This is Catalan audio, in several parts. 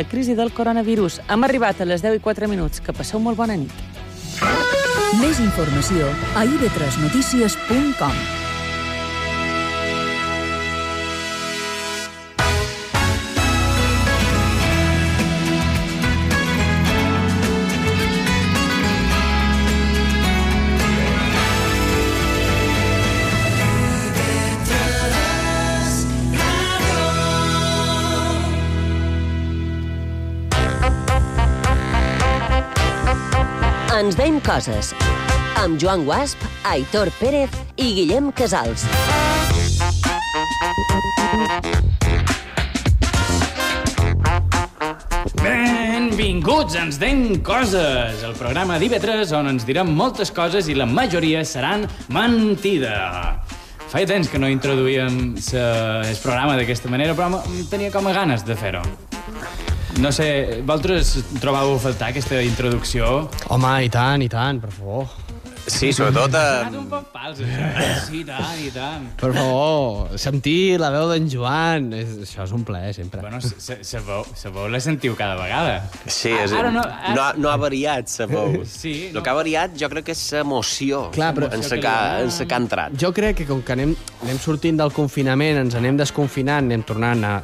La crisi del coronavirus. Hem arribat a les 10 i 4 minuts. Que passeu molt bona nit. Més informació a ib3notícies.com. Ens veiem coses. Amb Joan Guasp, Aitor Pérez i Guillem Casals. Benvinguts, ens deim coses, el programa d'IV3 on ens direm moltes coses i la majoria seran mentida. Feia temps que no introduïem el programa d'aquesta manera, però tenia com a ganes de fer-ho. No sé, vosaltres trobàveu a faltar aquesta introducció? Home, i tant, i tant, per favor. Sí, sobretot... Ha Eh, un poc fals, això. Sí, i tant, i tant. Per favor, sentir la veu d'en Joan, és, això és un plaer, sempre. Bueno, sa- sa veu, sa veu la sentiu cada vegada. sí, és, Ara no, no, ara- no, ha, no ha variat, sabeu. Sí, El no. que ha variat jo crec que és l'emoció Clar, però- en sa que, sa que ha entrat. Jo crec que com que anem, anem sortint del confinament, ens anem desconfinant, anem tornant a,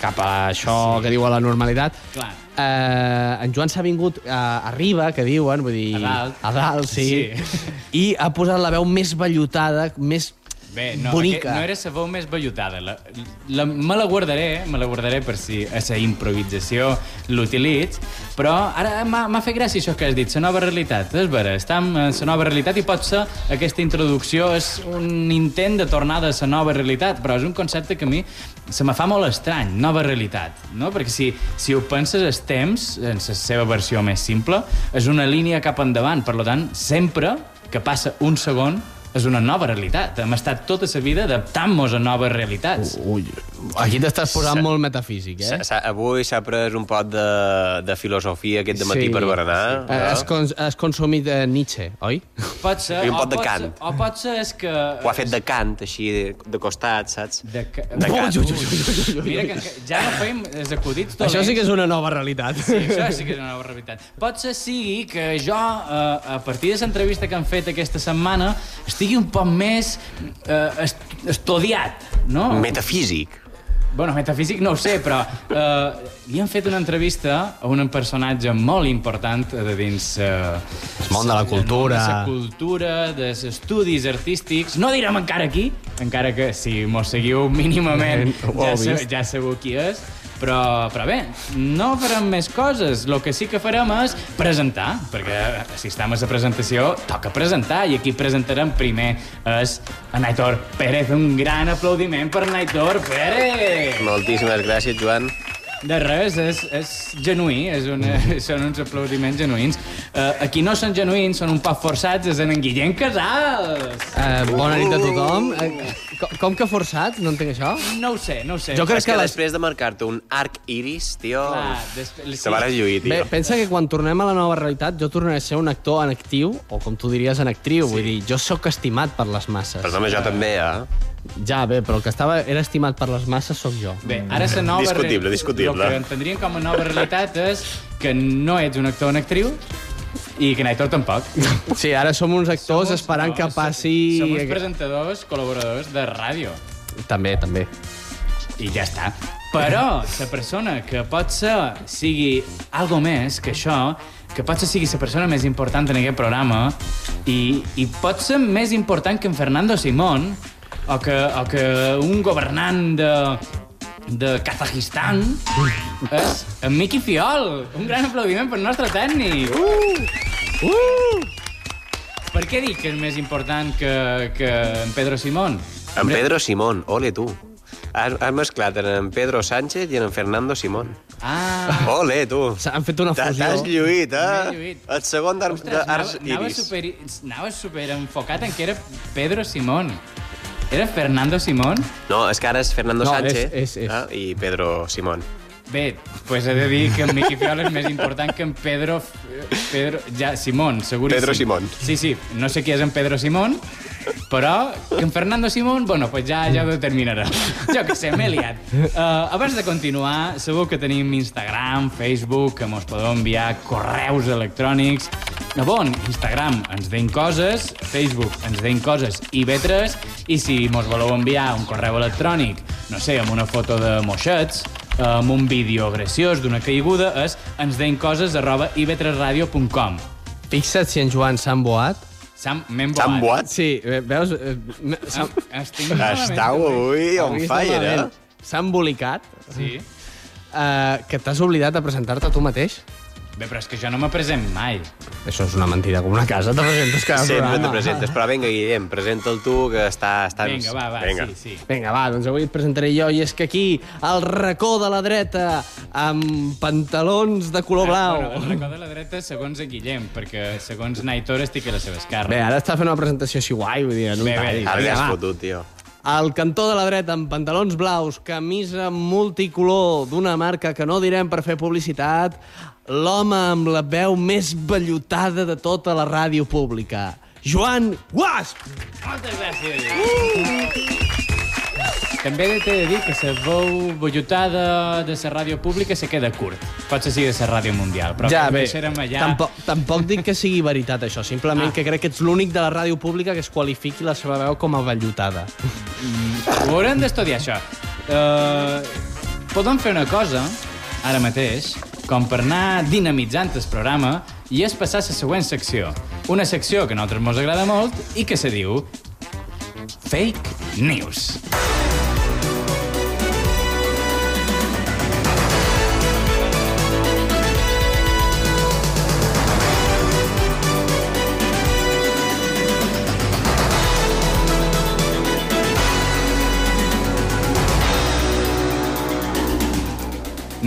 cap a això sí. que diu a la normalitat, Clar. eh, en Joan s'ha vingut a, arriba, que diuen, vull dir... A dalt. A dalt, sí. Sí. I ha posat la veu més vellutada, més Bé, no, bonica. aquest no era la veu més vellutada. La, la, me la guardaré, me la guardaré per si a la improvisació l'utilitz, però ara m'ha fet gràcia això que has dit, la nova realitat. És vera, estem en la nova realitat i pot ser aquesta introducció és un intent de tornada a la nova realitat, però és un concepte que a mi se me fa molt estrany, nova realitat, no? Perquè si, si ho penses, el temps, en la seva versió més simple, és una línia cap endavant. Per tant, sempre que passa un segon és una nova realitat. Hem estat tota la vida adaptant-nos a noves realitats. Ui, aquí t'estàs posant Sa- molt metafísic, eh? S -s Avui s'ha pres un pot de, de filosofia aquest de matí per berenar. Eh, Has, cons has consumit eh, Nietzsche, oi? Pot ser, I un pot de cant. Ser, o pot ser és que... Ho ha fet de cant, així, de, de costat, saps? De, ca... De cant. Mira que ja no fem els acudits dolents. Això sí que és una nova realitat. Sí, això sí que és una nova realitat. Pot ser sigui que jo, eh, a partir de l'entrevista que han fet aquesta setmana, estigui un poc més eh, est estudiat, no? Metafísic. Bueno, metafísic no ho sé, però eh, li han fet una entrevista a un personatge molt important de dins... Eh, món de la cultura. De la cultura, dels estudis artístics. No direm encara qui, encara que si mos seguiu mínimament heu ja, sa, ja sabeu qui és, però, però bé, no farem més coses. El que sí que farem és presentar, perquè si estem a la presentació, toca presentar, i aquí presentarem primer és en Aitor Pérez. Un gran aplaudiment per Aitor Pérez! Moltíssimes gràcies, Joan. De res, és, és genuí, és una, són uns aplaudiments genuïns. Uh, aquí no són genuïns, són un poc forçats, és en, en Guillem Casals! Eh, bona nit a tothom. Eh, com, com que forçat? No entenc això. No ho sé, no ho sé. Jo crec És que, que les- després de marcar-te un arc iris, tio, Clar, després- te vas lluir, tio. Bé, pensa que quan tornem a la nova realitat jo tornaré a ser un actor en actiu, o com tu diries en actriu, sí. vull dir, jo sóc estimat per les masses. Perdona, jo també, eh? Ja, bé, però el que estava era estimat per les masses sóc jo. Bé, ara la nova... Discutible, discutible. El que entendríem com a nova realitat és que no ets un actor en actriu i que Naitor tampoc. Sí, ara som uns actors Som esperant que passi... Som uns presentadors, col·laboradors de ràdio. També, també. I ja està. Però la persona que pot ser sigui algo més que això, que pot ser sigui la persona més important en aquest programa i, i pot ser més important que en Fernando Simón o que, o que un governant de, de Kazajistan és en Miqui Fiol. Un gran aplaudiment pel nostre tècnic. Uh! Uh! Per què dic que és més important que, que en Pedro Simón? En Pedro Simón, ole tu. Has, has mesclat en, en Pedro Sánchez i en, en Fernando Simón. Ah, Ole, tu. Han fet una fusió. T'has lluït, eh? lluït. El segon d'Ars d'Ars anava, Iris. super, anava super enfocat en que era Pedro Simón. Era Fernando Simón? No, és que ara és Fernando No, Sánchez és- és- és. eh? i Pedro Simón. Bé, pues he de dir que en Miqui Fiol és més important que en Pedro... Pedro ja, Simón, seguríssim. Pedro Simón. Sí, sí, no sé qui és en Pedro Simón, Però que en Fernando Simón, bueno, pues ja, ja ho determinarà. Jo que sé, m'he liat. Uh, abans de continuar, segur que tenim Instagram, Facebook, que mos podeu enviar correus electrònics. A bon, Instagram ens deim coses, Facebook ens deim coses i B3, i si mos voleu enviar un correu electrònic, no sé, amb una foto de moixets, amb un vídeo graciós d'una caiguda, és ens deim coses arroba ib3radio.com. Fixa't si en Joan s'ha emboat. Sam, m'hem S'han boat. boat? Sí, eh, veus? Eh, s'ha- Estic Estau avui on fire, eh? S'ha embolicat. Sí. Uh, que t'has oblidat de presentar-te tu mateix. Bé, però és que jo no me present mai. Això és una mentida, com una casa, te presentes cada Sempre programa. te presentes. Però vinga, Guillem, presenta'l tu, que està... està... Vinga, va, va, vinga. sí, sí. Vinga, va, doncs avui et presentaré jo, i és que aquí, al racó de la dreta, amb pantalons de color blau... Bueno, el racó de la dreta, segons en Guillem, perquè segons Naitor estic a la seva esquerra. Bé, ara està fent una presentació així guai, vull dir, en un Bé, bé, tall. Ara ja has fotut, tio. Al cantó de la dreta, amb pantalons blaus, camisa multicolor d'una marca que no direm per fer publicitat, l'home amb la veu més vellutada de tota la ràdio pública, Joan Guasp! Moltes gràcies. També t'he de dir que la veu bollotada de la ràdio pública se queda curt. Potser sigui de la ràdio mundial, però ja, bé, allà... tampoc, tampoc dic que sigui veritat, això. Simplement Ah. que crec que ets l'únic de la ràdio pública que es qualifiqui la seva veu com a vellutada. Ho haurem d'estudiar, això. Uh, podem fer una cosa, ara mateix, com per anar dinamitzant el programa, i és passar a la següent secció. Una secció que a nosaltres ens agrada molt i que se diu Fake News.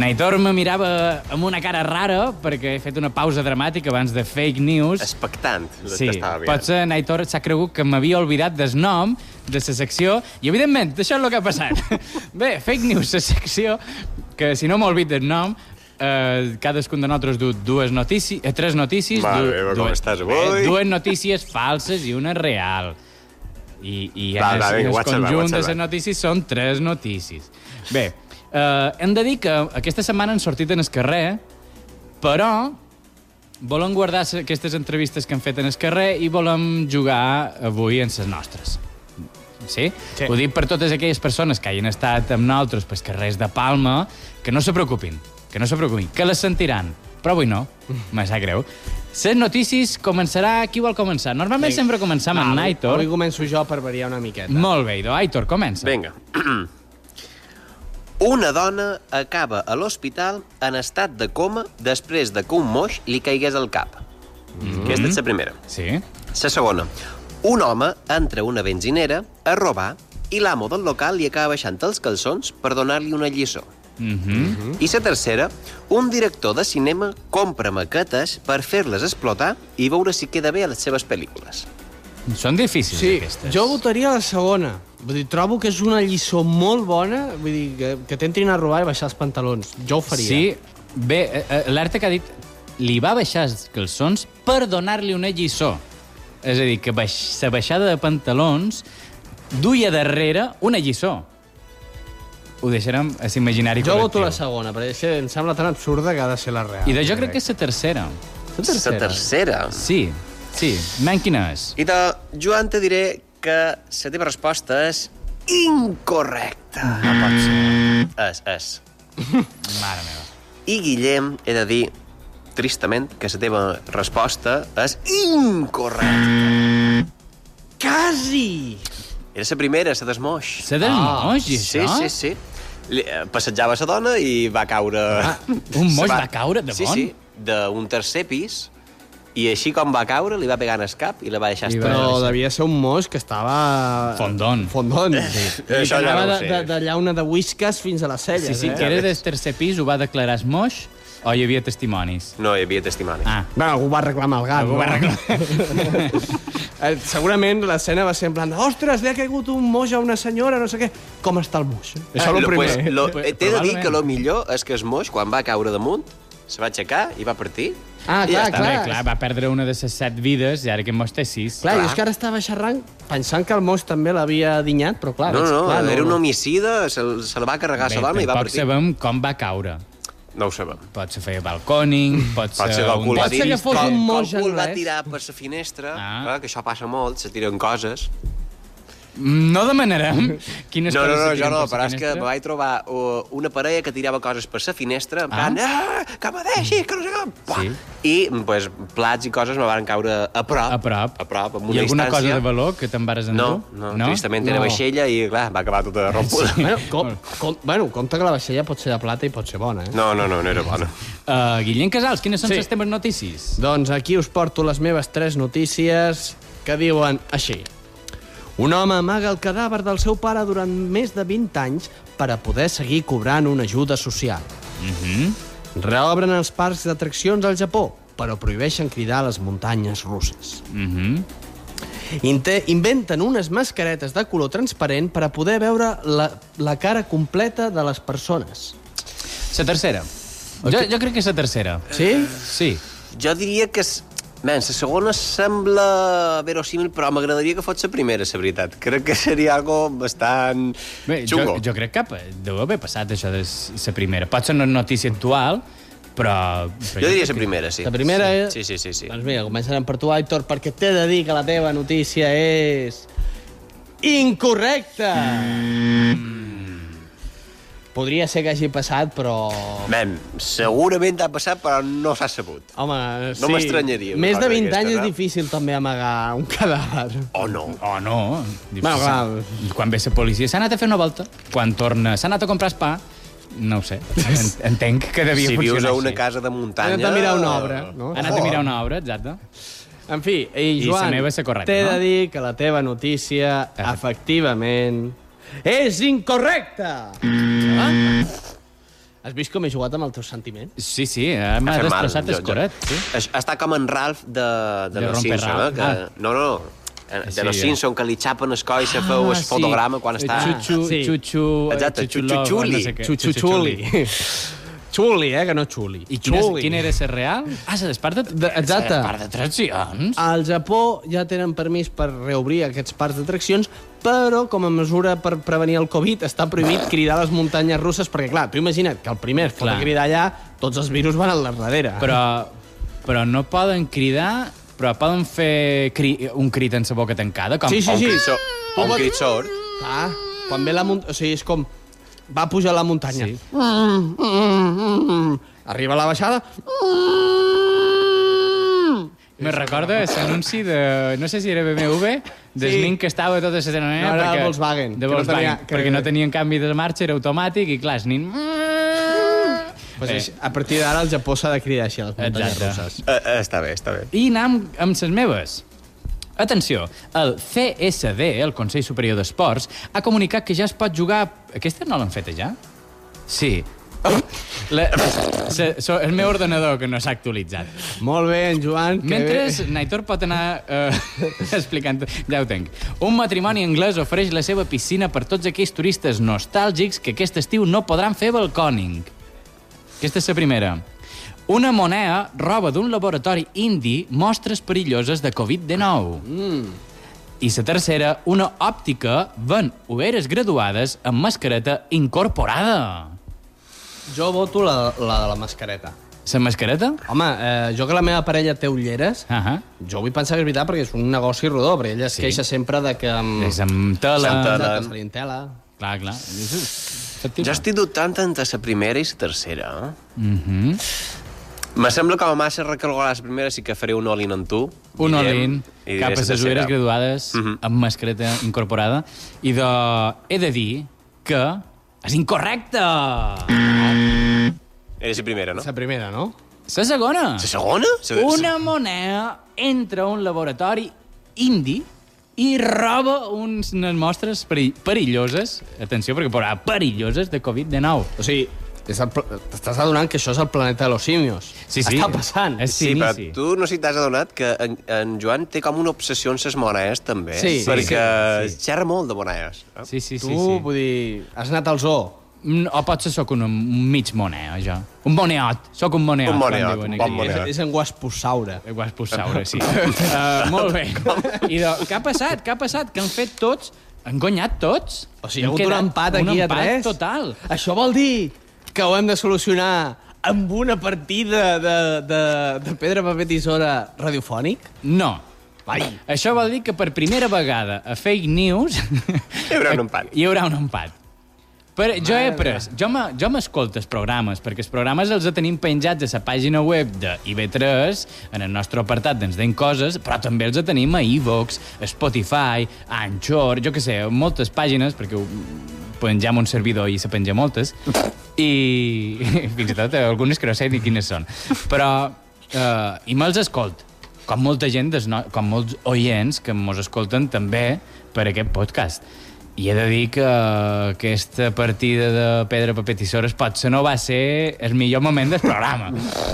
Naitor me mirava amb una cara rara perquè he fet una pausa dramàtica abans de fake news. Expectant. Sí, potser Naitor s'ha cregut que m'havia oblidat del nom de la secció i, evidentment, això és el que ha passat. Bé, fake news, la secció, que si no m'olvid del nom, eh, cadascun de nosaltres du dues notícies, eh, tres notícies... Mare du- meva, com dues- estàs bé, avui? dues notícies falses i una real. I, i Va, va, el, vinga, el va, conjunt de WhatsApp, les va. notícies són tres notícies. Bé, eh, hem de dir que aquesta setmana han sortit en el carrer, però volem guardar aquestes entrevistes que han fet en el carrer i volem jugar avui en les nostres. Sí? Sí. Ho dic per totes aquelles persones que hagin estat amb nosaltres pels carrers de Palma, que no se preocupin, que no se preocupin, que les sentiran. Però avui no, me sap greu. Les notícies començarà... Qui vol començar? Normalment Vinga. sempre començam amb avui- Naitor. Avui començo jo per variar una miqueta. Molt bé. Aitor, comença. Vinga. Una dona acaba a l'hospital en estat de coma després de que un moix li caigués al cap. Mm -hmm. Aquesta és la primera. Sí? La segona. Un home entra a una benzinera a robar i l'amo del local li acaba baixant els calçons per donar-li una lliçó. Mm -hmm. I la tercera, un director de cinema compra maquetes per fer-les explotar i veure si queda bé a les seves pel·lícules. Són difícils, Sí, aquestes. jo votaria la segona. Vull dir, trobo que és una lliçó molt bona, vull dir, que, que t'entrin a robar i baixar els pantalons. Jo ho faria. Sí, bé, eh, eh, l'Arta que ha dit li va baixar els calçons per donar-li una lliçó. És a dir, que baix, la baixada de pantalons duia darrere una lliçó. Ho deixarem a l'imaginari Jo voto col·lectiu. la segona, perquè em sembla tan absurda que ha de ser la real. I de jo crec que és la tercera. La tercera. La tercera. Sí, sí. Men, quina és? I de Joan te diré que la teva resposta és incorrecta. No pot ser. És, és. Mare meva. I Guillem, he de dir, tristament, que la teva resposta és incorrecta. Quasi! Era la primera, la desmoix. Se del Ah, i Sí, sí, sí. Eh, Passejava la dona i va caure... Ah, un moix Se va caure, de sí, bon? Sí, d'un tercer pis, i així com va caure, li va pegar en el cap i la va deixar I estar. va- Però devia ser un mos que estava... Fondon. Fondon, sí. I Això que ja anava no ho de, sé. de, de llauna de whiskas fins a les celles, Sí, sí, eh? que era del tercer pis, ho va declarar es moix o hi havia testimonis? No hi havia testimonis. Ah, Bueno, algú va reclamar el gat, Algú no? va reclamar. Eh, segurament l'escena va ser en plan de, ostres, li ha caigut un moix a una senyora, no sé què. Com està el moix? Això és el Lo- primer. Pues, lo, Pues, T'he de dir que lo millor és que el moix, quan va caure damunt, se va aixecar i va partir. Ah, clar, ja està. clar. Bé, clar, va perdre una de les set vides i ara que mos té sis. Clar, Clar. jo és que ara estava xerrant pensant que el Moix també l'havia dinyat, però clar... No, veig- no, clar, era un homicida, se, se va carregar a l'home i va partir. sabem com va caure. No ho sabem. Pot ser fer balcòning, pot, Pot ser que un... Pot ser que fos un moix Qualcú el va anglès. tirar per la finestra, Ah. ah. que això passa molt, se tiren coses. No demanarem quines No, no, coses no, se jo no, però és que me vaig trobar uh, una parella que tirava coses per la finestra, en Ah. plan, ah, que me deixi, que no sé com. Sí. I, pues, plats i coses me van caure a prop. A prop. A prop, amb I una alguna distància. cosa de valor que te'n vares No, endur? no, no, tristament era No. vaixella i, clar, va acabar tota rompuda. Sí. Bueno, com, com, bueno, compte que la vaixella pot ser de plata i pot ser bona, eh? No, no, no, no era bona. Uh, Guillem Casals, quines són Sí. les teves notícies? Doncs aquí us porto les meves tres notícies que diuen així. Un home amaga el cadàver del seu pare durant més de 20 anys per a poder seguir cobrant una ajuda social. Mhm. Reobren els parcs d'atraccions al Japó, però prohibeixen cridar a les muntanyes russes. Mhm. Inte inventen unes mascaretes de color transparent per a poder veure la, la cara completa de les persones. La tercera. Jo, jo crec que és la tercera. Sí? Sí. Jo diria que... és- Ben, la segona sembla verosímil, però m'agradaria que fos la primera, la veritat. Crec que seria algo bastant Bé, jo, xungo. jo crec que deu haver passat això de la primera. Pot ser una notícia actual, però... però Jo diria la primera, sí. La primera és... Sí, sí, sí, sí. Doncs mira, començarem per tu, Aitor, perquè t'he de dir que la teva notícia és... Incorrecta! Podria ser que hagi passat, però... Ben, segurament ha passat, però no s'ha sabut. Home, sí. No m'estranyaria Més de cosa 20 d'aquestes, anys és eh? difícil també amagar un cadàver. O no. Oh, no. Bueno, clar. Quan ve la policia s'ha anat a fer una volta. Quan torna, s'ha anat a comprar pa. No ho sé. En, entenc que devia Si vius funcionar a una així. casa de muntanya... Ha anat a mirar una obra, no? Ha anat a mirar una obra, exacte. En fi, i I Joan, la meva és correcta, t'he no? de dir que la teva notícia, efectivament, és incorrecta! Ah? Has vist com he jugat amb els teus sentiments? Sí, sí, eh, m'ha destrossat el jo- jo- coret. Sí. Es- Està com en Ralph de, de, De los Simpson, eh? Que, Ah. No, no, eh, de Sí, los eh. Simpson, que li xapen el coll i se feu el fotograma quan està... Xuxu, Ah, sí. xuxu, Exacte, xuxuxuli. Xuxuxuli. Xuli, eh, que no xuli. I quina, Xuli. quina era la real? Ah, la part de... De- exacte. La part d'atraccions? Al Japó ja tenen permís per reobrir aquests parcs d'atraccions, però com a mesura per prevenir el Covid està prohibit cridar a les muntanyes russes, perquè clar, tu imagina't que el primer es pot cridar allà, tots els virus van al darrere. Però, però no poden cridar, però poden fer cri, un crit en la boca tancada? Com, Sí, sí, sí. o un crit sord. Clar, quan ve la muntanya... O sigui, és com... Va pujar a la muntanya. Sí. Mm, mm, mm. Arriba a la baixada... Me recorda l'anunci de... No sé si era BMW, de Sí. Snin que estava tota la setmana. No, era de Volkswagen, De que no Volkswagen, tenia- que- perquè no tenien canvi de marxa, era automàtic, i clar, Snin... Pues Bé. així, a partir d'ara al Japó s'ha de cridar així a les muntanyes Exacte. russes. Eh, eh, està bé, està bé. I anem amb les meves. Atenció, el CSD, el Consell Superior d'Esports, ha comunicat que ja es pot jugar... Aquesta no l'han feta ja? Sí. La, se, so, el meu ordenador que no s'ha actualitzat. Molt bé, en Joan. Que Mentre bé. Naitor pot anar eh, explicant... Ja ho tenc. Un matrimoni anglès ofereix la seva piscina per tots aquells turistes nostàlgics que aquest estiu no podran fer balcòning. Aquesta és la primera. Una moneda roba d'un laboratori indi mostres perilloses de Covid-19. Mm. I la tercera, una òptica ven ulleres graduades amb mascareta incorporada. Jo voto la, la de la mascareta. La mascareta? Home, eh, jo que la meva parella té ulleres, Uh -huh. jo vull pensar que és veritat perquè és un negoci rodó, perquè ella es Sí. queixa sempre de que... Amb... És amb tela... Amb tela. Li entela. Clar, clar. Jo estic dubtant entre la primera i la tercera. Eh? Mhm. Me sembla com a massa recalcular la primera, sí que faré un all-in en tu. Un all-in, i cap diré a la les tercera. ulleres graduades, Mhm. amb mascareta incorporada. I de... he de dir que és incorrecte! Era la primera, no? La primera, no? La segona! La segona? La- Una moneda entra a un laboratori indi i roba uns, unes mostres perill perilloses, atenció, perquè posa perilloses de Covid-19. O sigui, és el t'estàs adonant que això és el planeta de los simios. Sí, sí. Està passant. És Sí, però tu no sé si t'has adonat que en, en Joan té com una obsessió amb les monedes, també. Sí, sí, perquè sí, sí. xerra molt de monedes. eh? Sí, sí, sí. tu, sí. vull dir, has anat al zoo. Mm, O potser sóc un, un mig moneo, jo. Un moneot. Sóc un moneot. Un moneot, un bon moneot. És, és en Guaspossaure. Eh, has posat, sí. uh, molt bé. I de, què ha passat? Què ha passat? Que han fet tots... Han guanyat tots. O sigui, hi ha hagut un empat aquí un a empat tres. total. Això vol dir que ho hem de solucionar amb una partida de, de, de pedra, paper, tisora radiofònic? No. Vai. Això vol dir que per primera vegada a Fake News... Hi haurà un empat. Hi haurà un empat. Per, jo he après, jo me- jo m'escolto els programes, perquè els programes els tenim penjats a la pàgina web de IB3, en el nostre apartat d'Ens deim coses, però també els tenim a iVox, a Spotify, a Anchor, jo que sé, moltes pàgines, perquè ho pengem un servidor i se penja moltes, i fins i tot eh, algunes que no sé ni quines són. Però, eh, i me'ls escolt, com molta gent, des no, com molts oients que mos escolten també per aquest podcast. I he de dir que aquesta partida de pedra, paper, tisores potser no va ser el millor moment del programa.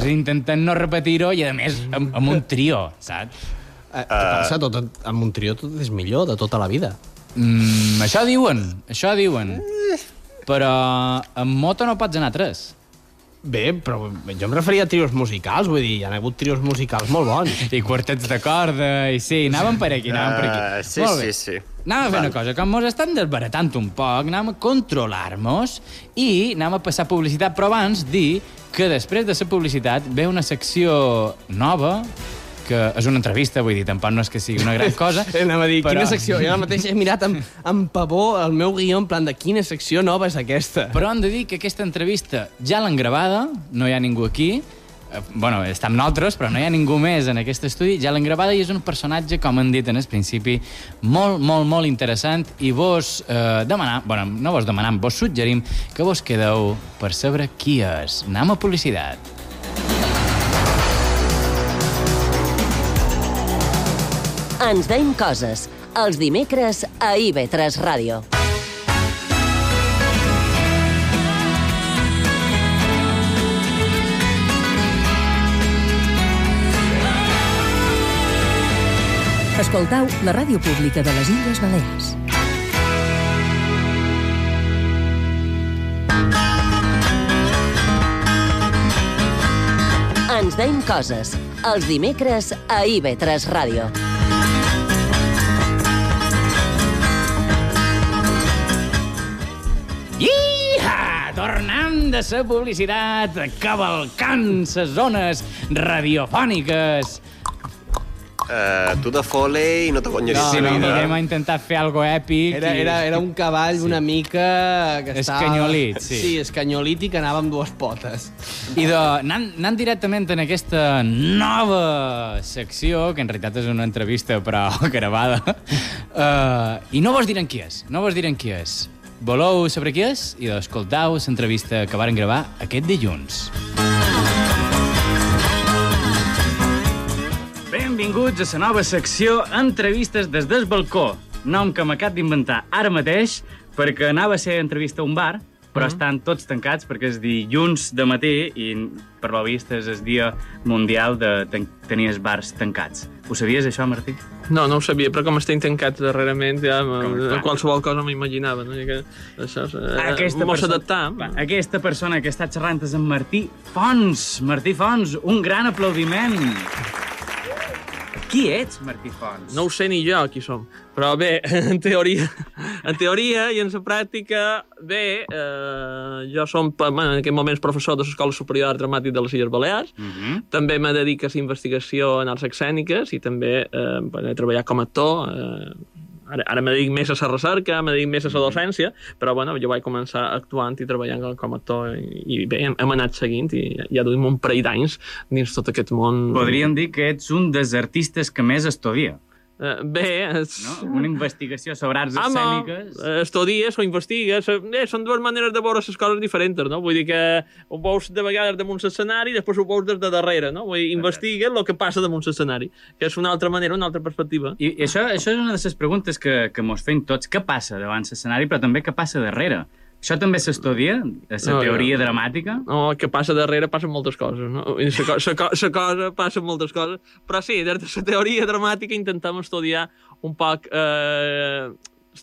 Intentant no repetir-ho i, a més, amb, amb un trio, saps? Eh, què passa? Tot, amb un trio tot és millor, de tota la vida. Mm, això diuen, això diuen. Però amb moto no pots anar a tres. Bé, però jo em referia a trios musicals, vull dir, hi ha hagut trios musicals molt bons. I quartets de corda, i sí, anàvem per aquí, anàvem per aquí. Ah, sí, Molt bé. sí, sí. Anem a fer una cosa, com mos estan desbaratant un poc, anem a controlar-nos i anem a passar publicitat, però abans dir que després de la publicitat ve una secció nova, que és una entrevista, vull dir, tampoc no és que sigui una gran cosa. Anem a dir, però- quina secció? Jo ara mateix he mirat amb, amb pavor el meu guió en plan de quina secció nova és aquesta. Però hem de dir que aquesta entrevista ja l'han gravada, no hi ha ningú aquí, eh, bueno, està amb nosaltres, però no hi ha ningú més en aquest estudi, ja l'han gravada i és un personatge, com han dit en el principi, molt, molt, molt interessant i vos eh, demanar, bueno, no vos demanem, vos suggerim que vos quedeu per saber qui és. Anem a publicitat. Ens deim coses. Els dimecres a IB3 Ràdio. Escoltau la ràdio pública de les Illes Balears. Ens deim coses. Els dimecres a IB3 Ràdio. Tornem de la publicitat, cavalcant les zones radiofòniques. Uh, tu de Foley no te guanyaries Sí, la no, vida. anirem a intentar fer algo èpic. Era, i- era, era un cavall sí. una mica... Que estava... Escanyolit, sí. Sí, escanyolit i que anava amb dues potes. I de, anant, anant directament en aquesta nova secció, que en realitat és una entrevista però gravada, uh, i no vos diran qui és, no vos diran qui és. Voleu saber qui és? I escoltau l'entrevista que varen gravar aquest dilluns. Benvinguts a la nova secció Entrevistes des del balcó, nom que m'acab d'inventar ara mateix perquè anava a ser entrevista a un bar, però mm -hmm. estan tots tancats perquè és dilluns de matí i per lo vist és el dia mundial de ten tenir els bars tancats. Ho sabies, això, Martí? No, no ho sabia, però com estic tancat darrerament, ja Com, com, qualsevol cosa m'imaginava, no? I que això, eh, mos. Va, Aquesta persona que està xerrant és en Martí Fons. Martí Fons, un gran aplaudiment. Qui ets, Martí Fons? No ho sé ni jo qui som, però bé, en teoria, en teoria i en la pràctica, bé, eh, jo som bueno, en aquest moments professor de l'Escola Superior d'Art Dramàtic de les Illes Balears, Mm -hmm. també me dedico a la investigació en arts escèniques i també eh, bueno, he treballat com a actor, eh, ara, ara me dedico més a la recerca, me dedico més a la docència, però bueno, jo vaig començar actuant i treballant com a actor i, i bé, hem, hem anat seguint i ja duim un parell d'anys dins tot aquest món. Podríem dir que ets un dels artistes que més estudia. Eh, bé, és... No? Una investigació sobre arts Home, escèniques. eh, estudies o investigues, eh, són dues maneres de veure les coses diferents, no? Vull dir que ho veus de vegades damunt l'escenari i després ho veus des de darrere, no? Vull dir, investigues el que passa damunt l'escenari, que és una altra manera, una altra perspectiva. I, I això, això és una de les preguntes que, que mos fem tots. Què passa davant l'escenari, però també què passa darrere? Això també s'estudia, la No, teoria no. dramàtica? No, el que passa darrere passen moltes coses, no? La, co co cosa passen moltes coses, però sí, des de la teoria dramàtica intentem estudiar un poc eh,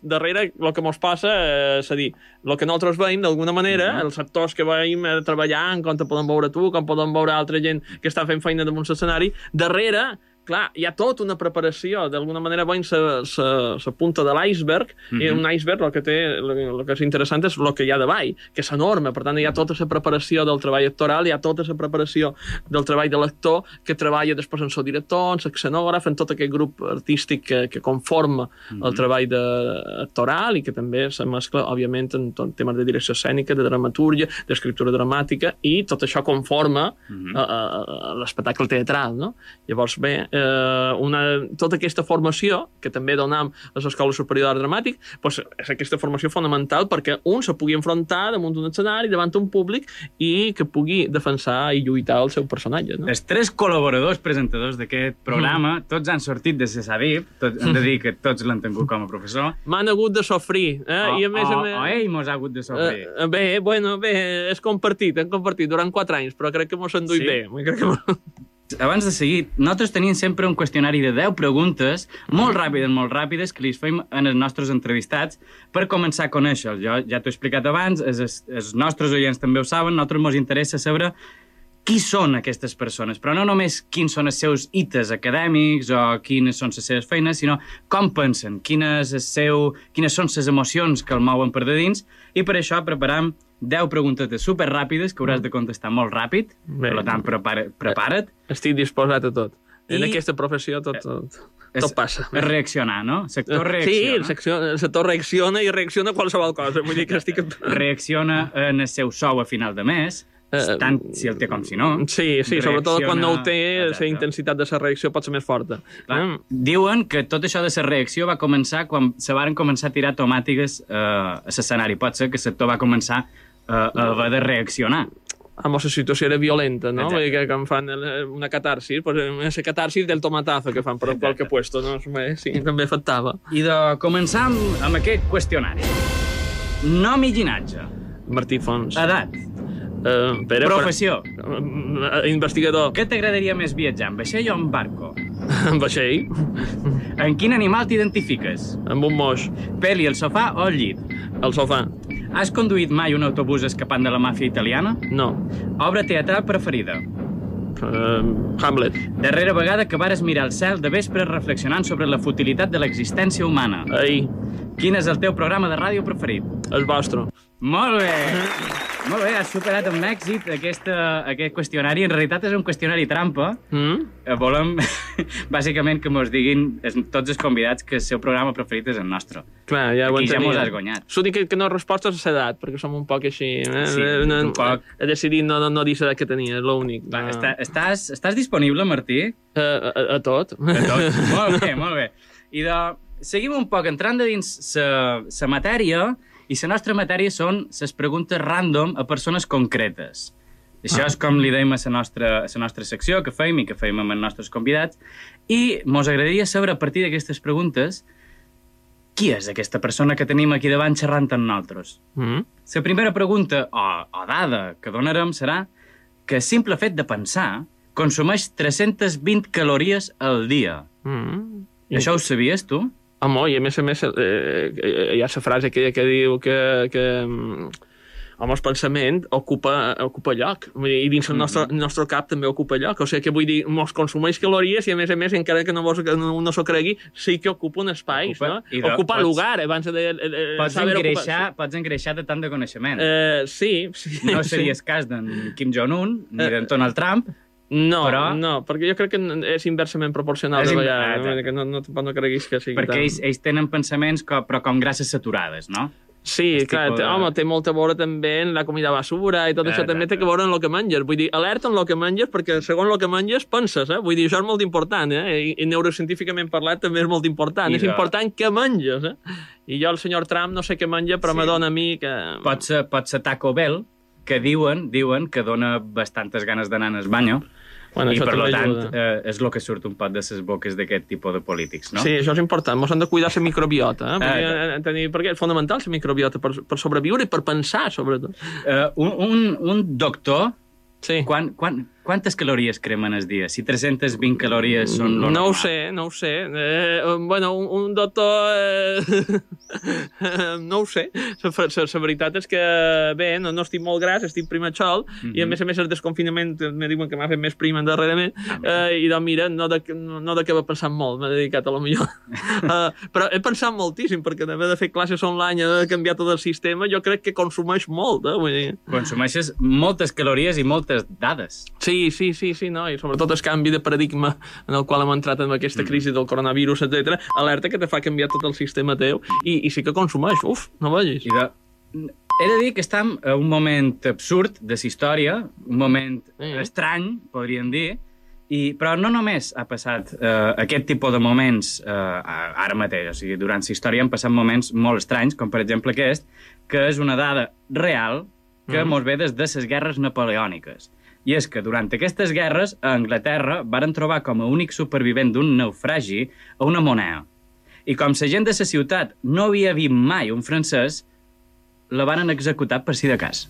darrere el que ens passa eh, és a dir, el que nosaltres veiem d'alguna manera, Mhm. els sectors que veiem eh, treballant, com te poden veure tu, com poden veure altra gent que està fent feina damunt l'escenari, darrere clar, hi ha tota una preparació, d'alguna manera veiem la punta de l'iceberg, Mhm. i un iceberg el que té, el, que és interessant és el que hi ha davall, que és enorme, per tant hi ha tota la preparació del treball actoral, hi ha tota la preparació del treball de l'actor, que treballa després en el director, en l'escenògraf, en tot aquest grup artístic que, que conforma el treball de, actoral i que també se mescla, òbviament, en tot temes de direcció escènica, de dramatúrgia, d'escriptura dramàtica, i tot això conforma a, a l'espectacle teatral, no? Llavors, bé, eh, una, tota aquesta formació, que també donam a l'Escola Superior d'Art Dramàtic, doncs és aquesta formació fonamental perquè un se pugui enfrontar damunt d'un escenari, davant un públic, i que pugui defensar i lluitar el seu personatge, no? Els tres col·laboradors presentadors d'aquest programa, tots han sortit de CESADIP, tot, hem de dir que tots l'han tingut com a professor, M'han hagut de sofrir, eh? o, I a més a o, més... o ell mos ha hagut de sofrir. Eh, bé, bueno, bé, és compartit, hem compartit durant quatre anys, però crec que mos enduit Sí? bé. Crec que mos... Abans de seguir, nosaltres tenim sempre un qüestionari de 10 preguntes, molt ràpides, molt ràpides, que li fem en els nostres entrevistats per començar a conèixer-los. Jo ja t'ho he explicat abans, els, els nostres oients també ho saben, a nosaltres ens interessa saber qui són aquestes persones, però no només quins són els seus hites acadèmics o quines són les seves feines, sinó com pensen, quin és el seu, quines són les emocions que el mouen per de dins, i per això preparam 10 preguntes super ràpides que hauràs de contestar molt ràpid, Bé. per tant, prepara, prepara't. Estic disposat a tot. En I- aquesta professió tot, tot, tot passa. És reaccionar, no? El sector Sí, reacciona. el sector, el sector reacciona i reacciona a qualsevol cosa. Vull dir que estic... Reacciona en el seu sou a final de mes, Eh, tant si el té com si no. Sí, sí, sobretot quan no ho té, la intensitat de la reacció pot ser més forta. Clar, Eh? diuen que tot això de la reacció va començar quan se varen començar a tirar tomàtiques eh, a l'escenari. Pot ser que l'actor va començar eh, a haver de reaccionar. Amb la situació era violenta, no? Vull dir que quan fan el- una catarsis, pues, esa catarsis del tomatazo que fan per Exacte. qualque puesto, no? Sí, també afectava. I de començar amb, amb aquest qüestionari. Nom i llinatge. Martí Fons. Edat. Uh, Pere, Professió. Però, investigador. Què t'agradaria més viatjar, en vaixell o en barco? En vaixell. En quin animal t'identifiques? Amb un moix. Peli al sofà o al llit? Al sofà. Has conduït mai un autobús escapant de la màfia italiana? No. Obra teatral preferida? Uh, Hamlet. Darrera vegada que vares mirar el cel de vespre reflexionant sobre la futilitat de l'existència humana. Ahir. Quin és el teu programa de ràdio preferit? El vostre. Molt bé! Molt bé, has superat amb èxit aquesta, aquest qüestionari. En realitat és un qüestionari trampa. Mm? Eh, Volem, bàsicament, que mos diguin tots els convidats que el seu programa preferit és el nostre. Clar, ja ho Aquí ja mos has guanyat. L'únic que, que no resposta és l'edat, perquè som un poc així. Eh? Sí, no, un poc. He decidit no, no, no dir l'edat que tenia, és l'únic. No. està, estàs, estàs disponible, Martí? A, a, a tot. De tot. molt bé, molt bé. I de... seguim un poc entrant de dins la matèria, i la nostra matèria són les preguntes random a persones concretes. Això és com li deim a la nostra, a la nostra secció, que feim i que feim amb els nostres convidats, i mos agradaria saber a partir d'aquestes preguntes qui és aquesta persona que tenim aquí davant xerrant amb nosaltres. Mm? La primera pregunta o, o dada que donarem serà que simple fet de pensar consumeix 320 calories al dia. Mm. I això ho sabies, tu? Home, i a més a més eh, eh, hi ha la frase aquella que diu que, que mm, home, el pensament ocupa, ocupa lloc. Vull dir, I dins el nostre, el nostre cap també ocupa lloc. O sigui que vull dir, mos consumeix calories i a més a més, encara que no, vos, que no, no s'ho cregui, sí que ocupa un espai, Ocupa, no? i de- ocupa pots- lugar, abans de... Eh, eh, Pots saber ocupar- engreixar, pots engreixar de tant de coneixement. Eh, sí, sí. no sí. series cas d'en Kim Jong-un ni Eh, d'en Donald Trump, No, però- no, perquè jo crec que és inversament proporcional És de in- vegades, ah, no? que no, no, tampoc no creguis que sigui perquè tant. ells, ells tenen pensaments co, però com grasses saturades, no? Sí, És clar, de... home, té molt a veure també en la comida basura i tot això Exacte. també té que veure en el que menges. Vull dir, alerta en el que menges perquè segons el que menges penses, eh? Vull dir, això és molt important, eh? I, i neurocientíficament parlat també és molt important. I és de- important què menges, eh? I jo, el senyor Trump, no sé què menja, però Sí. me dona a mi que... Pot ser, pot ser Taco Bell, que diuen diuen que dona bastantes ganes d'anar al banyo, Bueno, i per tant eh, és el que surt un pot de les boques d'aquest tipus de polítics, no? Sí, això és important. Mos hem de cuidar la microbiota, eh? Perquè, Ah, eh, tenir, perquè és fonamental la microbiota per, per sobreviure i per pensar, sobretot. Eh, un, un, un doctor, Sí. quan, quan, quantes calories cremen al dia? Si 320 calories són No ho normal. sé, no ho sé. Eh, bueno, un, un doctor... Eh, no ho sé. La, la, la veritat és que, bé, no, no estic molt gras, estic primatxol, mm -hmm. i a més a més el desconfinament me diuen que m'ha fet més prima darrerament, eh, i doncs mira, no de, no, de què va pensant molt, m'he dedicat a lo millor. uh, però he pensat moltíssim, perquè d'haver de fer classes online, de canviar tot el sistema, jo crec que consumeix molt, eh? Vull dir... Consumeixes moltes calories i moltes dades. Sí, sí, sí, sí, no? i sobretot el canvi de paradigma en el qual hem entrat en aquesta crisi del coronavirus, etc. alerta que te fa canviar tot el sistema teu i, i sí que consumeix, uf, no vegis. I de... He de dir que estem a un moment absurd de la història, un moment Mm. estrany, podríem dir, i, però no només ha passat eh, aquest tipus de moments eh, ara mateix, o sigui, durant la història han passat moments molt estranys, com per exemple aquest, que és una dada real que mm. mos ve des de les guerres napoleòniques. I és que durant aquestes guerres a Anglaterra varen trobar com a únic supervivent d'un naufragi a una moneda. I com la gent de la ciutat no havia vist mai un francès, la van executar per si de cas.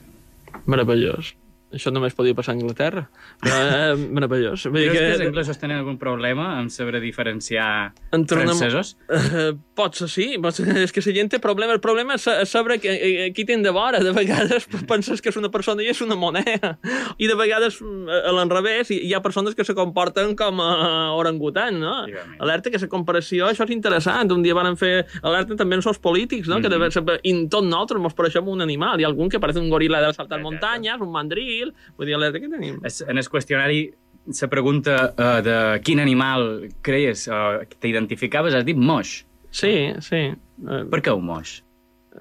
Meravellós. Això només podia passar a Anglaterra. Però, eh, meravellós. Vull dir que els anglesos tenen algun problema en saber diferenciar Entre una- francesos? Eh, pot ser, sí. Pot ser, és que la gent té problema. El problema és sa- és saber que, eh, qui tenen de vora. De vegades penses que és una persona i és una moneda. I de vegades, mm, a l'enrevés, hi ha persones que se comporten com a orangutan, no? Alerta que la comparació, això és interessant. Un dia van fer alerta també en els polítics, no? Que de vegades, i tot nosaltres mos pareixem un animal. Hi ha algun que parece un goril·la de saltar muntanyes, un mandril... Vull dir, alerta que tenim. Es- En el qüestionari se pregunta uh, de quin animal creies o uh, t'identificaves, has dit moix. Sí, sí. Eh, Per què un moix?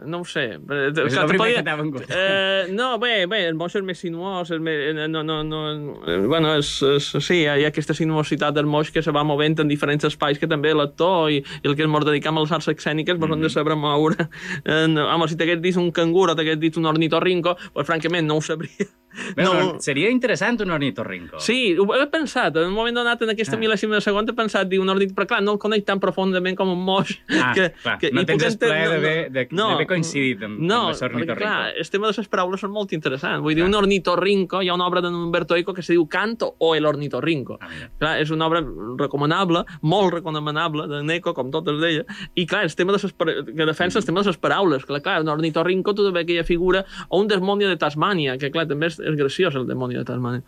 No ho sé. Eh, És clar, el primer que t'ha vengut. Eh, no, bé, bé, el moix és més sinuós, és més, eh, no, no, no, eh, bueno, és, és, sí, hi ha, aquesta sinuositat del moix que se va movent en diferents espais que també l'actor i, i el que ens dedicam a les arts escèniques pues, mm -hmm. de saber moure. Eh, no, home, si t'hagués dit un cangur o t'hagués dit un ornitorrinco, pues, francament no ho sabria. Bé, No. no. Seria interessant un ornitorrinco. Sí, ho he pensat, en un moment donat, en aquesta Ah. mil·lèsima de segon, he pensat, dir un ornit, però clar, no el conec tan profundament com un moix. Ah, clar, no i tens el plaer d'haver- de- d'haver coincidit amb- no, amb l'ornitorrinco. clar, el tema de les paraules són molt interessants. Vull dir, Clar. un ornitorrinco, hi ha una obra d'Umberto Eco que se diu Canto o el ornitorrinco. Ah, mira. Clar, és una obra recomanable, molt recomanable, de Neco, com totes d'ella, i clar, el tema de ses, que defensa el tema de les paraules. Clar, clar, un ornitorrinco, tu veure aquella figura, o un demonio de Tasmània, que clar, també és, és graciós el demonio de Tasmània.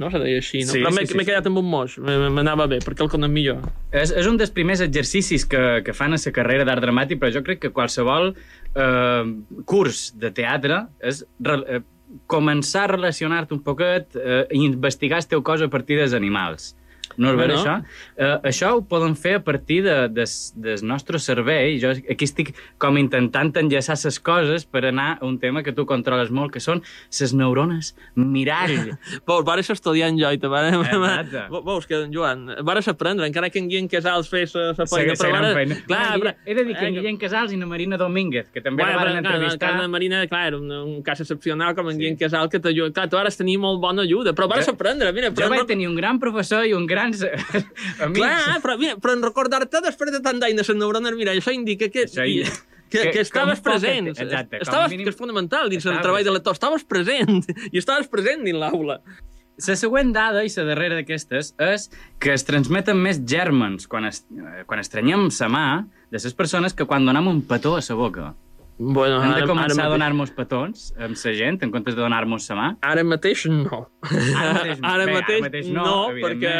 No se deia així, no? Sí, Però m'he sí, sí, m'he sí. quedat amb un moix, m'anava bé, perquè el conec millor. És, és un dels primers exercicis que, que fan a la carrera d'art dramàtic, però jo crec que qualsevol eh, curs de teatre és re, eh, començar a relacionar-te un poquet eh, i investigar el teu cos a partir dels animals. No és Bueno. bueno. això? Eh, això ho poden fer a partir de, de, del nostre cervell. Jo aquí estic com intentant enllaçar les coses per anar a un tema que tu controles molt, que són les neurones mirall. Veus, vares estudiant jo i te. Exacte. Veus que, Joan, vares aprendre, encara que en Guillem Casals fes la feina. Però la vares- feina. Clar, No, però... He de dir que eh, en Guillem Casals i na Marina Domínguez, que també Bueno, la van entrevistar... Carme Marina, clar, era un, un cas excepcional com en sí. Guillem Casal que t'ajuda. Clar, tu ara has tenir molt bona ajuda, però vares Jo- aprendre, mira. Jo Però vaig no- tenir un gran professor i un gran amics. Clar, però, mira, però en recordar-te després de tant d'any de les neurones mirall, això indica que... Això i- que, que que estaves poc present. et- exacte, estaves, mínim- que és fonamental dins el estaves. treball de l'actor. Estaves present i estaves present dins l'aula. La següent dada, i la darrera d'aquestes, és que es transmeten més gèrmens quan, es, eh, quan estrenyem sa mà de les persones que quan donem un petó a la boca. Bueno, Hem de ara- començar ara a donar-nos petons amb la gent en comptes de donar-nos sa mà. Ara mateix no. Ara mateix no. ara Bé, ara mateix, mateix no, no, perquè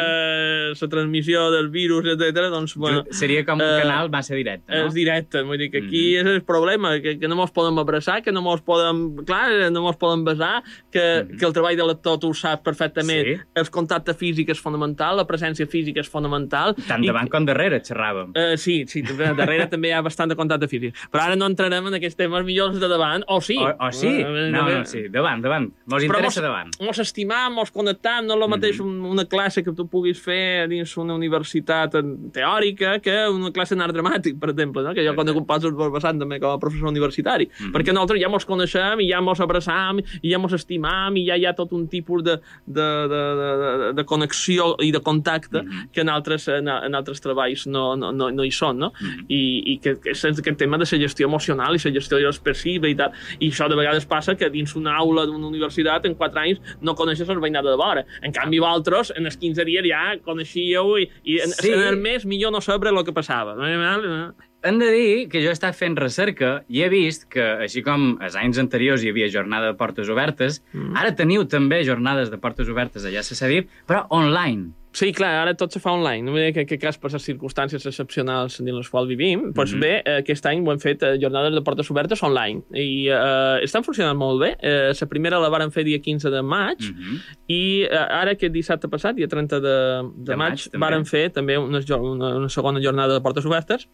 la transmissió del virus, etc. doncs, bueno, Seria com un eh, canal massa directe, no? és directe, vull dir que aquí Mhm. és el problema, que, que no mos podem abraçar, que no mos podem, clar, no mos podem besar, que, que el treball de l'actor tu ho saps perfectament. Sí. el contacte físic és fonamental, la presència física és fonamental. Tant i- davant com darrere xerràvem. Uh, sí, sí, darrere també hi ha bastant de contacte físic. Però ara no entrarem en aquests temes millors de davant, o sí. O, o sí? Eh, No, eh, no, sí, davant, davant. Mos interessa mos, davant. Mos estimam, mos connectam, no és el mateix Mhm. un- una classe que tu puguis fer dins una universitat teòrica que una classe en art dramàtic, per exemple, no? que jo quan pas el vessant també com a professor universitari, Mhm. perquè nosaltres ja mos coneixem i ja mos abraçam i ja mos estimam i ja hi ha tot un tipus de, de, de, de, de, connexió i de contacte Mhm. que en altres, en, en altres treballs no, no, no, no hi són, no? Mhm. I, i que, que és aquest tema de la gestió emocional i la gestió és passiva i tal. I això de vegades passa que dins una aula d'una universitat en 4 anys no coneixes el veïnat de vora. En canvi, vosaltres, en els 15 dies ja coneixíeu i, i en, Sí. en el mes millor no saber el que passava. Hem de dir que jo he estat fent recerca i he vist que, així com els anys anteriors hi havia jornada de portes obertes, mm. ara teniu també jornades de portes obertes allà a Cedit, però online. Sí, clar, ara tot se fa online. No vull dir que en aquest cas, per les circumstàncies excepcionals dins les quals vivim, doncs Mhm. bé, eh, aquest any ho hem fet eh, jornades de portes obertes online. I eh, estan funcionant molt bé. Eh, la primera la varen fer dia 15 de maig, Mm -hmm. i eh, ara aquest dissabte passat, dia 30 de, de, De maig, maig, també. varen fer també una, una, una segona jornada de portes obertes,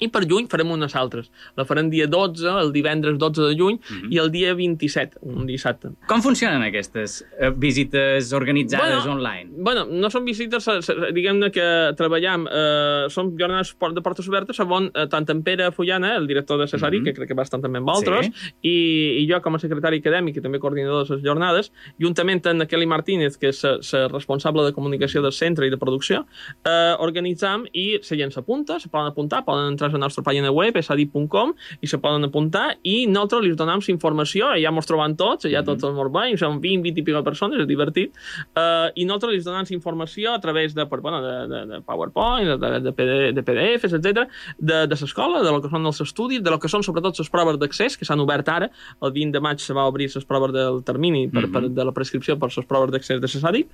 i per juny farem unes altres. La farem dia 12, el divendres 12 de juny, Mhm. i el dia 27, un dissabte. Com funcionen aquestes eh, visites organitzades Bueno, online? Bueno, no són visites, eh, eh, diguem-ne que treballem, eh, són jornades de portes obertes on eh, tant en Pere Fullana, el director de Cesari, Mhm. que crec que va estar també amb altres, Sí. i, i jo com a secretari acadèmic i també coordinador de les jornades, juntament amb Kelly Martínez, que és la responsable de comunicació del centre i de producció, eh, organitzam i la gent s'apunta, se poden apuntar, poden entrar a la nostra pàgina web, esadi.com, i se poden apuntar, i nosaltres li donam la informació, ja mos trobam tots, ja tots els morts veïns, són 20, 20 i pico persones, és divertit, eh, i nosaltres li donem informació a través de, per, bueno, de, de, de PowerPoint, de, PD, de PDFs, etc de, de l'escola, de lo que són els estudis, de lo que són sobretot les proves d'accés, que s'han obert ara, el 20 de maig se va obrir les proves del termini per, per, de la prescripció per les proves d'accés de Cesari,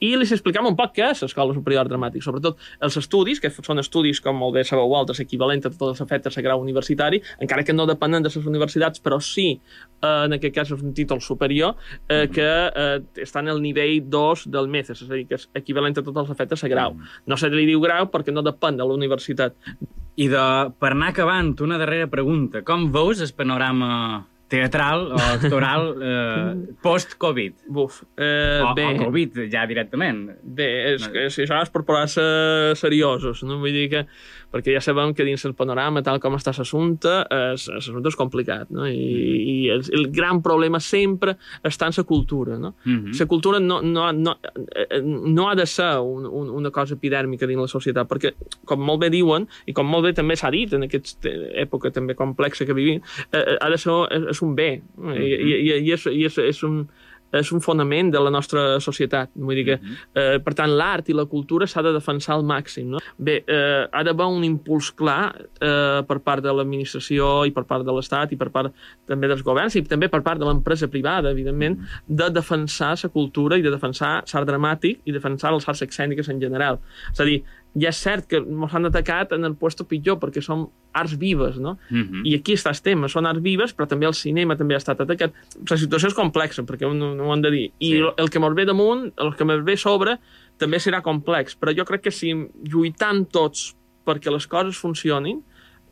i li explicam un poc què és l'Escola Superior Dramàtic, sobretot els estudis, que són estudis, com molt bé sabeu vosaltres, equivalent a tots els efectes de grau universitari, encara que no depenen de les universitats, però sí, eh, en aquest cas és un títol superior, eh, que eh, està en el nivell 2 del MECES, és a dir, que és equivalent a tots els efectes de grau. No se li diu grau perquè no depèn de la universitat. I de, per anar acabant, una darrera pregunta. Com veus el panorama teatral o actoral eh, post-Covid? Buf, eh, O, bé, o Covid, ja directament. bé, és, és, això és per posar-se seriosos, no? Vull dir que, perquè ja sabem que dins el panorama, tal com està l'assumpte, l'assumpte és complicat, no? I, i el, el gran problema sempre està en la cultura, no? Mhm. La cultura no, no, no, eh, no ha de ser un, un, una cosa epidèrmica dins la societat, perquè, com molt bé diuen, i com molt bé també s'ha dit en aquesta època també complexa que vivim, eh, eh, ha de ser és, és un bé, no? I, i, i, i, és, i és, és un és un fonament de la nostra societat. Vull dir que, eh, per tant, l'art i la cultura s'ha de defensar al màxim. No? Bé, eh, ha d'haver un impuls clar eh, per part de l'administració i per part de l'Estat i per part també dels governs i també per part de l'empresa privada, evidentment, de defensar la cultura i de defensar l'art dramàtic i defensar les arts escèniques en general. És a dir, ja és cert que ens han atacat en el puesto pitjor perquè són arts vives, no? Mhm. I aquí està el tema, són arts vives, però també el cinema també ha estat atacat. La situació és complexa, perquè no, no ho hem de dir. I Sí. el que ens ve damunt, el que ens ve sobre, també serà complex. Però jo crec que si lluitant tots perquè les coses funcionin,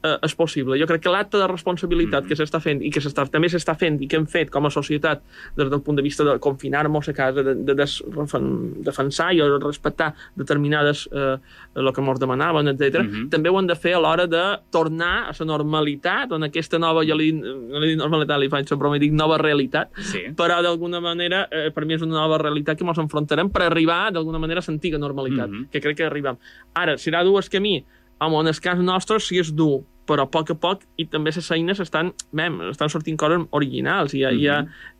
eh, és possible. Jo crec que l'acte de responsabilitat Mhm. que s'està fent i que s'està, també s'està fent i que hem fet com a societat des del punt de vista de confinar-nos a casa, de, de des, refen- defensar i respectar determinades eh, el que ens demanaven, etc. Mhm. també ho hem de fer a l'hora de tornar a la normalitat, on aquesta nova, jo li, no li dic normalitat, li faig i dic nova realitat, Sí. però d'alguna manera, eh, per mi és una nova realitat que ens enfrontarem per arribar d'alguna manera a l'antiga normalitat, Mhm. que crec que arribem. Ara, serà dur el camí? Home, en el cas nostre sí és dur, però a poc a poc, i també les eines estan, mem, estan sortint coses originals, i, hi ha,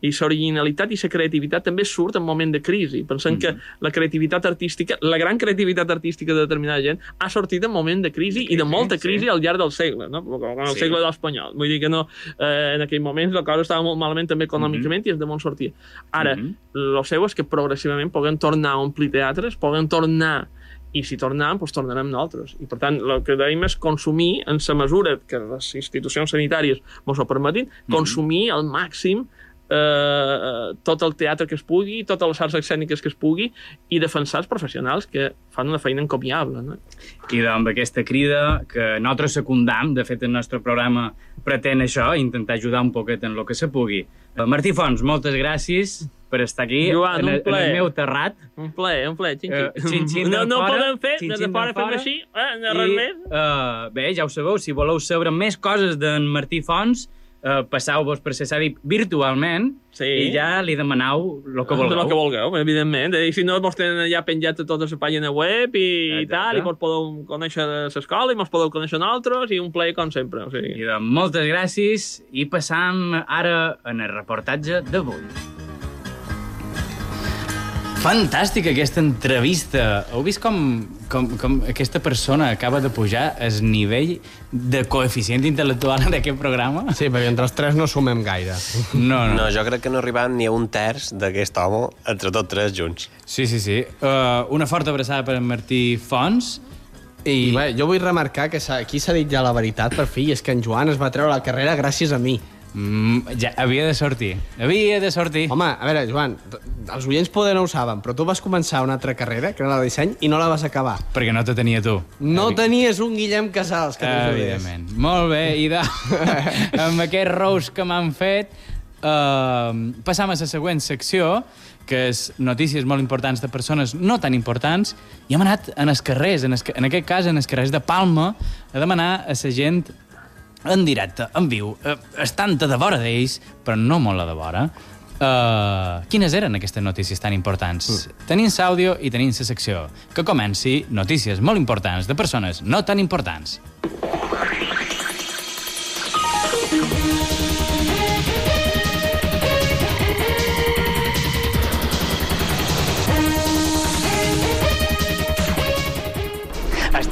i l'originalitat i la creativitat també surt en moment de crisi. Pensem que la creativitat artística, la gran creativitat artística de determinada gent, ha sortit en moment de crisi, i de molta sí. crisi al llarg del segle, no? com el Sí. segle espanyol. Vull dir que no, eh, en aquell moment la cosa estava molt malament també econòmicament i és de molt sortir. Ara, Mhm. el seu és que progressivament puguem tornar a omplir teatres, puguem tornar i si tornem, doncs tornarem nosaltres. I, per tant, el que dèiem és consumir, en la mesura que les institucions sanitàries ens ho permetin, consumir al màxim eh, tot el teatre que es pugui, totes les arts escèniques que es pugui, i defensar els professionals que fan una feina encomiable. No? I doncs, amb aquesta crida que nosaltres secundam, de fet el nostre programa pretén això, intentar ajudar un poquet en el que se pugui. Eh, Martí Fons, moltes gràcies per estar aquí Joan, en, el- en plaer. el meu terrat. Un plaer, un plaer, xin, Eh, xin. xin-xin no, no fora, podem fer, des de xin-xin fora fem així, eh? No res I, més. eh, bé, ja ho sabeu, si voleu saber més coses d'en Martí Fons, eh, passeu-vos per CSADI virtualment Sí. i ja li demaneu el que vulgueu. El que vulgueu, evidentment. I si no, mos tenen ja penjats a tota la pàgina web i, i Exacte. tal, i mos podeu conèixer l'escola i mos podeu conèixer nosaltres i un play com sempre. O sigui. I de moltes gràcies i passam ara en el reportatge d'avui. Fantàstica aquesta entrevista. Heu vist com, com, com aquesta persona acaba de pujar el nivell de coeficient intel·lectual d'aquest programa? Sí, perquè entre els tres no sumem gaire. No, no. No, jo crec que no arribem ni a un terç d'aquest home entre tots tres junts. Sí, sí, sí. Uh, una forta abraçada per en Martí Fons. I bé, jo vull remarcar que s'ha- aquí s'ha dit ja la veritat, per fi, i és que en Joan es va treure la carrera gràcies a mi. Mm, ja, havia de sortir. Havia de sortir. Home, a veure, Joan, els oients poder no ho saben, però tu vas començar una altra carrera, que era la de disseny, i no la vas acabar. Perquè no te tenia tu. No Evi- tenies un Guillem Casals que t'ajudés. Evidentment. Molt bé, i de... amb aquest rous que m'han fet, uh, passam a la següent secció, que és notícies molt importants de persones no tan importants, i hem anat en els carrers, en, es, en aquest cas en els carrers de Palma, a demanar a la gent en directe, en viu, uh, estant de vora d'ells, però no molt a de vora, Uh, quines eren aquestes notícies tan importants? Mm. Tenim l'àudio i tenim la secció. Que comenci notícies molt importants de persones no tan importants.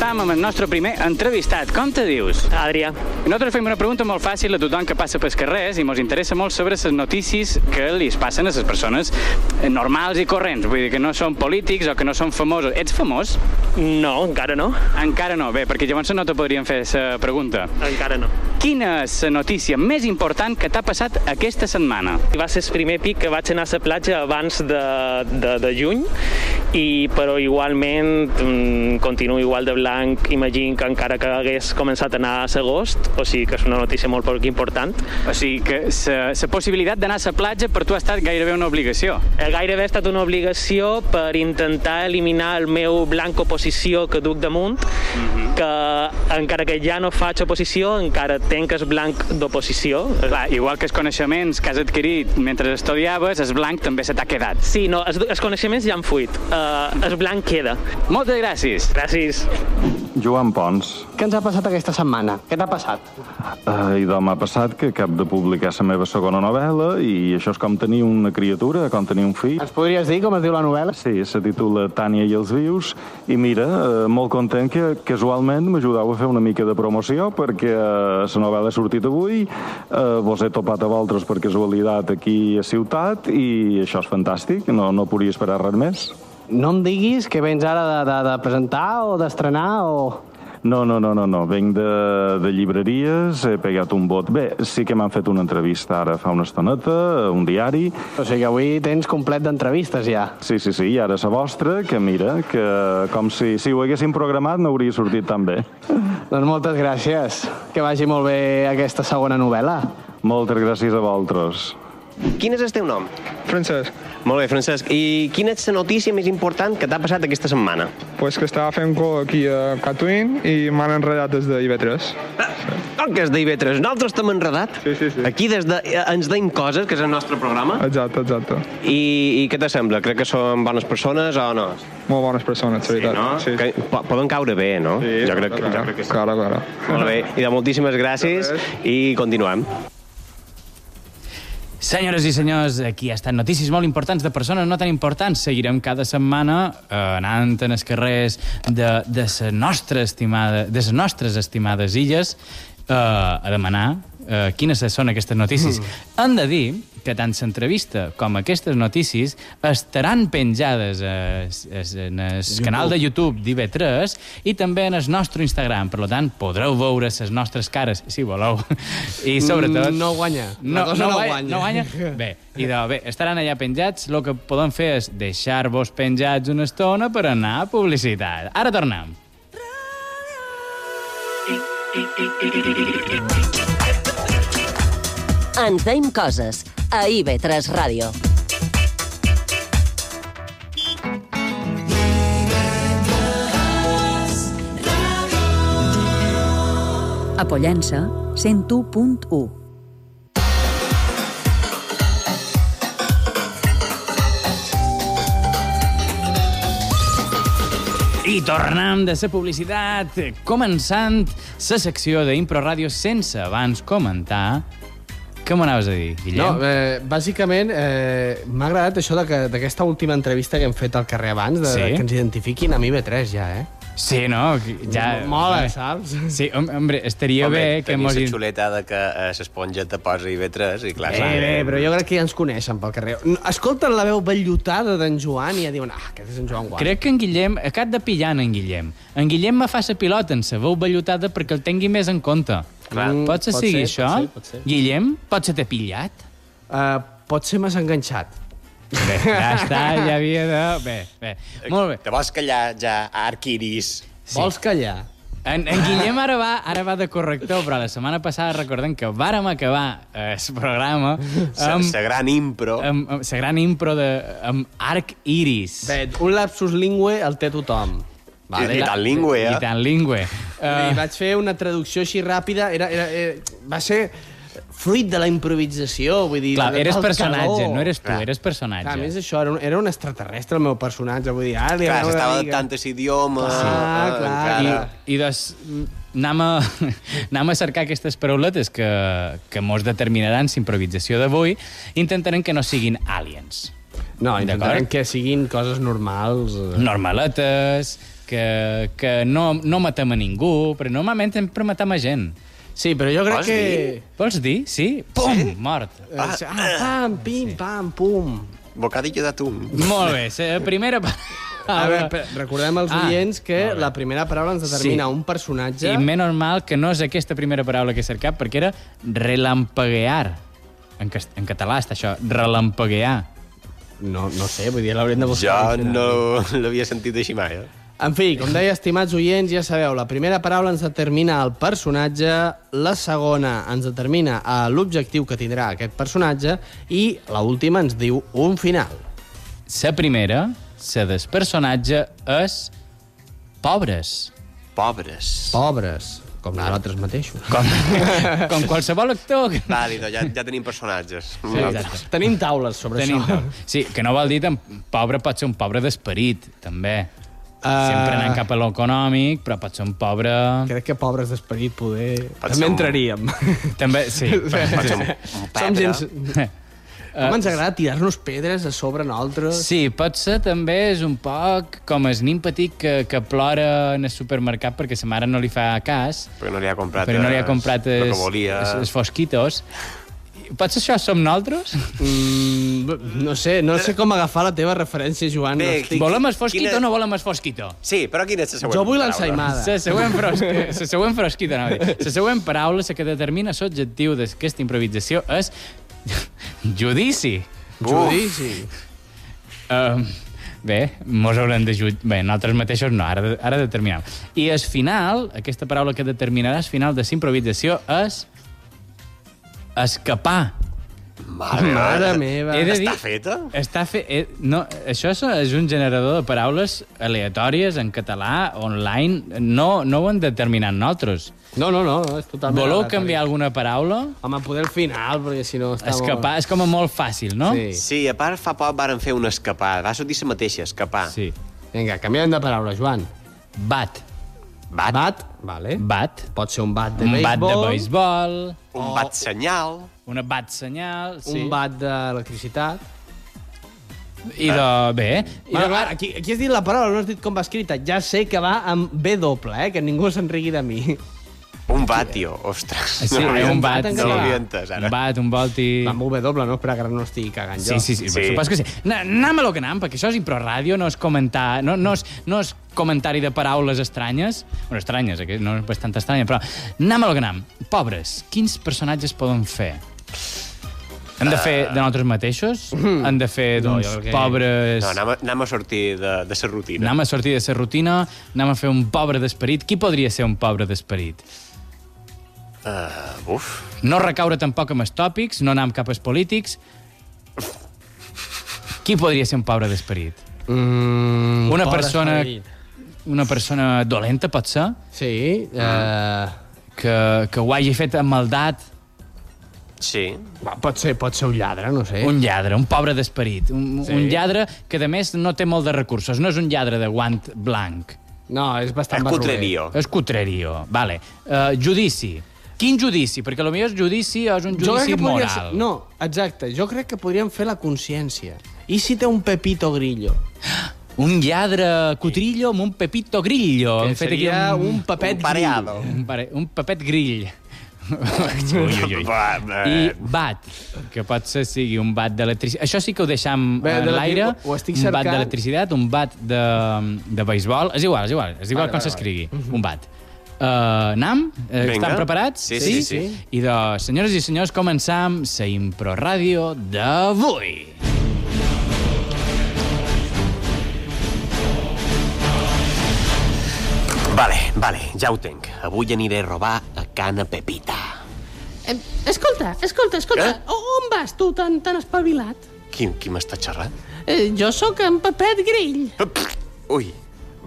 Estam amb el nostre primer entrevistat. Com te dius? Adrià. Nosaltres fem una pregunta molt fàcil a tothom que passa pels carrers i ens interessa molt sobre les notícies que li passen a les persones normals i corrents. Vull dir que no són polítics o que no són famosos. Ets famós? No, encara no. Encara no. Bé, perquè llavors no te podríem fer la pregunta. Encara no. Quina és la notícia més important que t'ha passat aquesta setmana? Va ser el primer pic que vaig anar a la platja abans de, de, de juny, i, però igualment mm, continuo igual de blanc, imagino que encara que hagués començat a anar a l'agost, o sigui que és una notícia molt poc important. O sigui que la possibilitat d'anar a la platja per tu ha estat gairebé una obligació. Eh, Gairebé ha estat una obligació per intentar eliminar el meu blanc oposició que duc damunt, que encara que ja no faig oposició, encara tenc el blanc d'oposició. Igual que els coneixements que has adquirit mentre estudiaves, el blanc també se t'ha quedat. Sí, no, els, els coneixements ja han fuit. Uh, el blanc queda. Moltes gràcies. Gràcies. Joan Pons. Què ens ha passat aquesta setmana? Què t'ha passat? Uh, I doncs m'ha passat que acabo de publicar la meva segona novel·la i això és com tenir una criatura, com tenir un fill. Ens podries dir com es diu la novel·la? Sí, se titula Tània i els vius i mira, uh, molt content que casualment m'ajudau a fer una mica de promoció perquè uh, la novel·la ha sortit avui, uh, vos he topat a vosaltres per casualitat aquí a Ciutat i això és fantàstic, no, no podia esperar res més. No em diguis que vens ara de, de, de presentar o d'estrenar o... No, no, no, no, no. venc de, de llibreries, he pegat un vot. Bé, sí que m'han fet una entrevista ara fa una estoneta, a un diari. O sigui que avui tens complet d'entrevistes ja. Sí, sí, sí, i ara la vostra, que mira, que com si, si ho haguéssim programat no hauria sortit tan bé. Doncs moltes gràcies. Que vagi molt bé aquesta segona novel·la. Moltes gràcies a vosaltres. Quin és el teu nom? Francesc, Molt bé, Francesc. I quina és la notícia més important que t'ha passat aquesta setmana? pues que estava fent col aquí a Catwin i m'han enredat des de IB3. Com que és d'IV3? Nosaltres t'hem enredat? Sí, sí, sí. Aquí des de, eh, ens deim coses, que és el nostre programa. Exacte, exacte. I, i què te sembla? Crec que són bones persones o no? Molt bones persones, la veritat. no? Sí, Que po poden caure bé, no? sí, jo, crec, claro, jo crec que sí. Claro, claro. Molt bé. I de moltíssimes gràcies i continuem. Senyores i senyors, aquí ha estat notícies molt importants de persones no tan importants. Seguirem cada setmana eh, anant en els carrers de, de, sa nostra estimada, de les nostres estimades illes eh, a demanar eh, quines són aquestes notícies. Mm. Han de dir que tant l'entrevista com aquestes notícies estaran penjades a, a, en el canal de YouTube d'IV3 i també en el nostre Instagram. Per tant, podreu veure les nostres cares, si voleu. I sobretot... Mm, No guanya. No, no, no guanya. no guanya. Bé, i de, bé, estaran allà penjats. El que podem fer és deixar-vos penjats una estona per anar a publicitat. Ara tornem. Ens deim coses a IB3 Ràdio. A Pollença, 101.1. I tornem de la publicitat, començant la secció d'Impro Ràdio sense abans comentar què m'anaves a dir, Guillem? No, eh, bàsicament eh, m'ha agradat això de que- d'aquesta última entrevista que hem fet al carrer abans, de, Sí? que ens identifiquin a mi B3 ja, eh? Sí, no? Ja... Mola, saps? Sí, hom- hombre, estaria Home, bé que tenia mos... la xuleta de que eh, l'esponja te posa IB3 i clar... Eh, clar, bé, però jo crec que ja ens coneixen pel carrer. Escolten la veu vellutada d'en Joan i ja diuen, ah, aquest és en Joan Guant. Crec que en Guillem... Acat de pillar en Guillem. En Guillem me fa la pilota en sa veu vellutada perquè el tingui més en compte. Clar. Mm, Pot ser pot sigui ser, això? pot ser, pot ser. Guillem, pot ser t'he pillat? Uh, pot ser més enganxat. Bé, ja està, ja havia de... Bé, bé. Molt bé. Te vols callar ja, Arquiris? Sí. Vols callar? En, en Guillem ara va, ara va de corrector, però la setmana passada recordem que vàrem acabar eh, el programa amb, gran impro. amb, amb la gran impro de, amb Arc Iris. Bé, un lapsus lingüe el té tothom. I- i tant lingüe, eh? I tant lingüe. Uh... vaig fer una traducció així ràpida, era, era, era, va ser fruit de la improvisació, vull dir... Clar, eres calor. personatge, no eres tu, Clar. eres personatge. Clar, a més això, era un, era un extraterrestre el meu personatge, vull dir, ara li Clar, s'estava una mica. adaptant a l'idioma. Clar, eh, clar. encara. I, i doncs, anem a, anem a cercar aquestes parauletes que, que mos determinaran l'improvisació d'avui. Intentarem que no siguin aliens. No, intentarem que siguin coses normals. eh. Normaletes, que, que no, no matem a ningú, però normalment sempre matem a gent. Sí, però jo crec Vols que... dir? Vols dir? Sí? Pum! Sí? Mort. Ah, ah, pam, pim, pam, pum. Bocadillo d'atún. Molt bé, primera... A veure, recordem als Ah, oients que la primera paraula ens determina Sí. un personatge... I menys mal que no és aquesta primera paraula que he cercat, perquè era relampaguear. En, cas- en català està això, relampaguear. No, no sé, vull dir, l'haurem de buscar. Jo no l'havia sentit així mai, eh? En fi, com deia, estimats oients, ja sabeu, la primera paraula ens determina el personatge, la segona ens determina eh, l'objectiu que tindrà aquest personatge i la última ens diu un final. La primera, la del personatge, és pobres. Pobres. Pobres, com nosaltres mateixos. Com, com qualsevol actor. que- Vàlid, ja, ja tenim personatges. Sí, exacte. Tenim taules sobre Tenim això. tot. Sí, que no vol dir que pobre pot ser un pobre d'esperit, també. Uh, Sempre anant cap a l'econòmic, però pot ser un pobre... Crec que pobres d'esperit poder... Pot També un- entraríem. També, sí. Pot ser un, un Som gens... Com ens agrada tirar-nos pedres a sobre nosaltres. Sí, pot ser també és un poc com el nin petit que, que plora en el supermercat perquè sa mare no li fa cas, Perquè no li ha comprat, perquè no li ha es- comprat el els, que volia. els, els fosquitos. Pot ser això som nosaltres? Mm, no sé, no sé com agafar la teva referència, Joan. Bé, no estic... Volem el fosquito Quina- o no volem el fosquito? Sí, però quina és la següent Jo vull l'ensaïmada. La següent, frosqui, la següent frosquita, no, la següent paraula, la que determina l'objectiu d'aquesta improvisació és judici. Judici. Uh, bé, mos haurem de jutjar... Bé, nosaltres mateixos no, ara, ara determinem. I el final, aquesta paraula que determinarà el final de la improvisació és escapar. Mare, Mare meva. He de dir- Està feta? Està fe... eh, no, això és- un generador de paraules aleatòries en català, online. No, no ho hem determinat nosaltres. No, no, no, és totalment... Voleu aleatori. canviar alguna paraula? Home, poder al final, perquè si no està Escapar és com a molt fàcil, no? Sí. Sí, a part fa poc varen fer una escapada. Va sortir la mateixa, escapar. sí. Vinga, canviem de paraula, Joan. Bat. Bat, Bat, vale. Bat. Pot ser un bat de Un béisbol. bat de béisbol, un bat senyal. una bat senyal... Sí. Un bat d'electricitat. I de... Bé. I Bueno, de... clar, aquí, aquí has dit la paraula, no has dit com va escrita. Ja sé que va amb B doble, eh? que ningú se'n rigui de mi. Un bat, tio. Ostres. Sí, no m'havia un bat, No l'havia entès, ara. Un bat, un volti... Va amb doble, no? Espera, que ara no estigui cagant jo. Sí, sí, sí, per Sí. supòs que sí. Na- Anem a lo que anem, perquè això és improràdio, no és comentar, no, no, és, no és comentari de paraules estranyes, bueno, estranyes, aquest no és bastant estranya, però anem a lo que anem. Pobres, quins personatges poden fer? Hem de fer de nosaltres mateixos? Hem de fer No, d'uns crec que- pobres... No, anem a, anem a sortir de, de la rutina. Anem a sortir de la rutina, anem a fer un pobre d'esperit. Qui podria ser un pobre d'esperit? Uh, uf. No recaure tampoc amb els tòpics, no anem cap als polítics. Qui podria ser un pobre d'esperit? Mm, Una persona- esperit. Una persona dolenta, pot ser? Sí, eh... Que, que ho hagi fet amb maldat. Sí. Va, pot, ser, pot ser un lladre, no sé. Un lladre, un pobre d'esperit. Un, Sí. un lladre que, a més, no té molt de recursos. No és un lladre de guant blanc. No, és bastant És barroer. cutrerío. És cutrerío. Vale. Uh, judici. Quin judici? Perquè potser és judici és un Jo crec judici moral. ser... No, exacte. Jo crec que podríem fer la consciència. I si té un Pepito Grillo? Un lladre cutrillo amb un pepito grillo. Que fet aquí seria un pepet Un pareado. Un, pare... un pepet grill. ui, ui, ui. I bat, que pot ser sigui un bat d'electricitat. Això sí que ho deixam Bé, en de l'aire. ho estic Un bat d'electricitat, un bat de, de beisbol. És igual, és igual. És igual Vale, com vale, s'escrigui. Un bat. Uh, nam? Uh, Vinga. estan preparats? Sí, sí, sí. I de, senyores i senyors, començam la Impro Ràdio d'avui. Vale, vale, ja ho tenc. Avui aniré a robar a Cana Pepita. Eh, escolta, escolta, escolta. Eh? On vas tu tan, tan espavilat? Qui, qui m'està xerrant? Eh, jo sóc en Pepet Grill. Ui,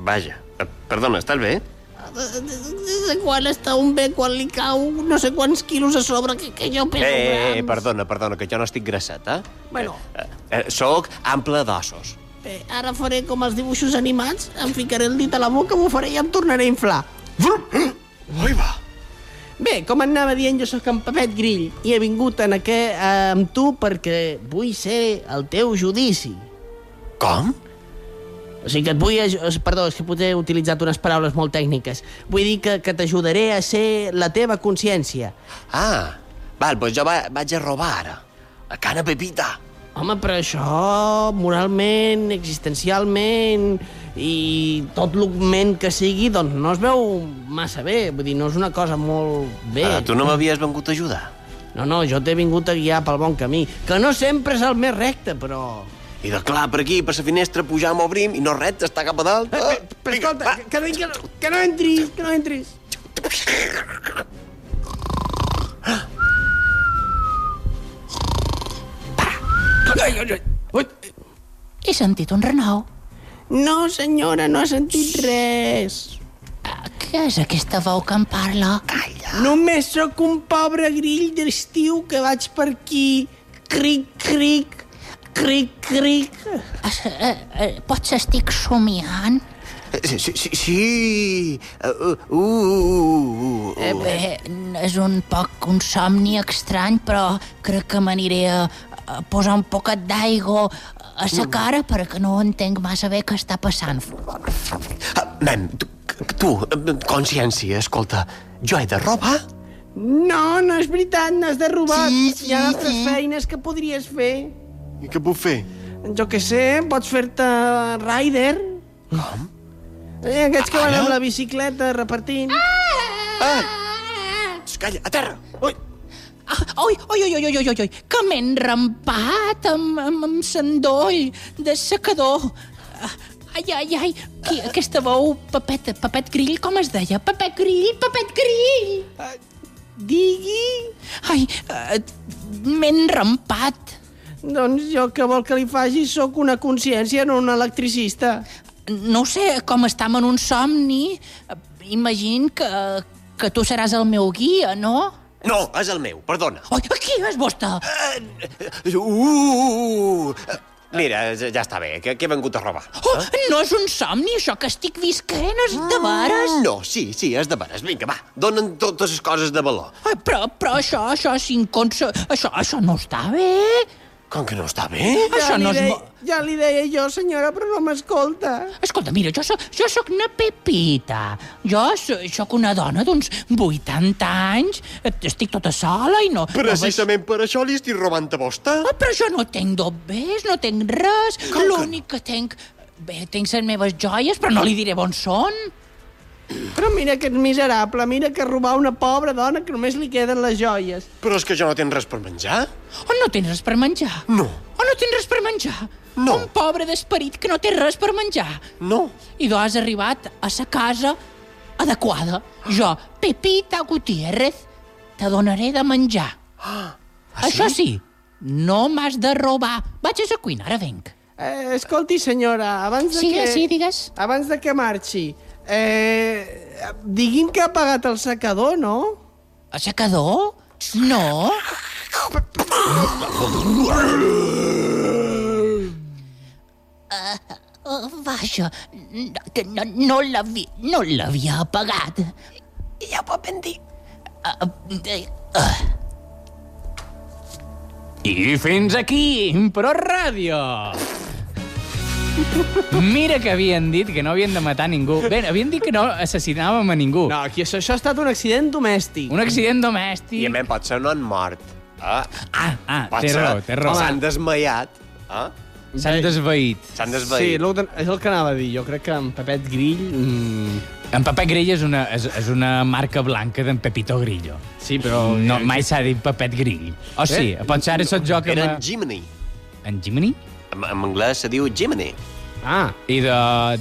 vaja. Eh, Perdona, estàs bé? De quan està un bé, quan li cau no sé quants quilos a sobre que, que jo peso Eh, eh, eh, perdona, perdona, que jo no estic grassat, eh? Bueno, eh, eh soc ample d'ossos. bé, ara faré com els dibuixos animats, em ficaré el dit a la boca, m'ho faré i em tornaré a inflar. Ui, va. Bé, com anava dient, jo sóc en Pepet Grill i he vingut en aqu eh, amb tu perquè vull ser el teu judici. Com? O sigui que et vull... es- Perdó, és que potser he utilitzat unes paraules molt tècniques. Vull dir que, que t'ajudaré a ser la teva consciència. Ah, val, doncs jo va, vaig a robar ara. A Cana Pepita. Home, però això, moralment, existencialment i tot el ment que sigui, doncs no es veu massa bé. Vull dir, no és una cosa molt bé. Ah, tu no m'havies vengut a ajudar? No, no, jo t'he vingut a guiar pel bon camí. Que no sempre és el més recte, però... I de clar, per aquí, per la finestra, pujar, m'obrim, i no res, està cap a dalt. Eh, eh, però escolta, que, que, que, no, que no entris, que no entris. Ai, ai, ai. Ui. He sentit un renou. No, senyora, no ha sentit res. Què és aquesta veu que em parla? Només sóc un pobre grill d'estiu que vaig per aquí. Cric, cric, cric, cric. Es, eh, eh, potser estic somiant? Sí, sí, sí. Uh, uh, uh, uh. Eh, bé, és un poc un somni estrany, però crec que m'aniré a, a posar un poquet d'aigua a sa cara perquè no entenc massa bé què està passant. Ah, nen, tu, tu, eh, consciència, escolta, jo he de robar? No, no és veritat, n'has de robar. Sí, sí, Hi ha altres sí. feines que podries fer. I què puc fer? Jo què sé, pots fer-te rider. Com? Eh, aquests que van amb la bicicleta repartint. Ah! Calla, a terra! Ui! Ah, oi, oi, oi, oi, oi, oi, oi, que m'he enrampat amb, amb, amb s'endoll de secador. Ah, Ai, ai, ai, qui, aquesta veu, Pepet, Pepet Grill, com es deia? Pepet Grill, Pepet Grill! Digui. Ai, eh, m'he enrampat. Doncs jo que vol que li faci sóc una consciència, no un electricista. No ho sé, com estam en un somni, eh, imagino que, que tu seràs el meu guia, no? No, és el meu, perdona. Oi, qui és vostè? Uh, uh, uh. Mira, ja està bé, que, que he vengut a robar. Oh, no és un somni, això que estic visquent, és de veres. No, sí, sí, és de veres. Vinga, va, donen totes les coses de valor. Ai, però, però això, això inconse... Això, això no està bé. Com que no està bé? Això ja, li no és deia, ja li deia jo, senyora, però no m'escolta. Escolta, mira, jo soc, jo soc una Pepita. Jo sóc una dona d'uns 80 anys, estic tota sola i no... no veig- Precisament per això li estic robant a vostè. Ah, però jo no tinc dobbers, no tinc res. Com que L'únic que tinc... Bé, tinc les meves joies, però no li diré on són. Però mira que ets miserable, mira que robar una pobra dona que només li queden les joies. Però és que jo no tens res per menjar. O no tens res per menjar? No. O no tens res per menjar? No. Un pobre d'esperit que no té res per menjar. No. I tu has arribat a sa casa adequada. Jo, Pepita Gutiérrez, te donaré de menjar. Ah, Això sí, no m'has de robar. Vaig a la cuina, ara venc. Eh, escolti, senyora, abans de Sí, que... sí, digues. Abans de que marxi, eh, digui'm que ha pagat el secador, no? Aixecador? No. Uh, vaja, que no, no l'havia no apagat. Ja ho pot ben dir. Uh, uh, I fins aquí, Impro Ràdio! Mira que havien dit que no havien de matar ningú. Bé, havien dit que no assassinàvem a ningú. No, aquí això, això ha estat un accident domèstic. Un accident domèstic. I a més, potser no han mort. Ah, Ah, ah, té potser raó, té raó. S'han desmaiat. Ah? S'han desveït. S'han Sí, desveït. que- és el que anava a dir. Jo crec que en Pepet Grill... Mm, En Pepet Grillo és una, és, és una marca blanca d'en Pepito Grillo. sí, però... No, mai s'ha dit Pepet Grill. O sí, Eh? potser ara sóc jo que... Era en Jiminy. En Jiminy? En, en anglès se diu Jiminy. Ah, I de,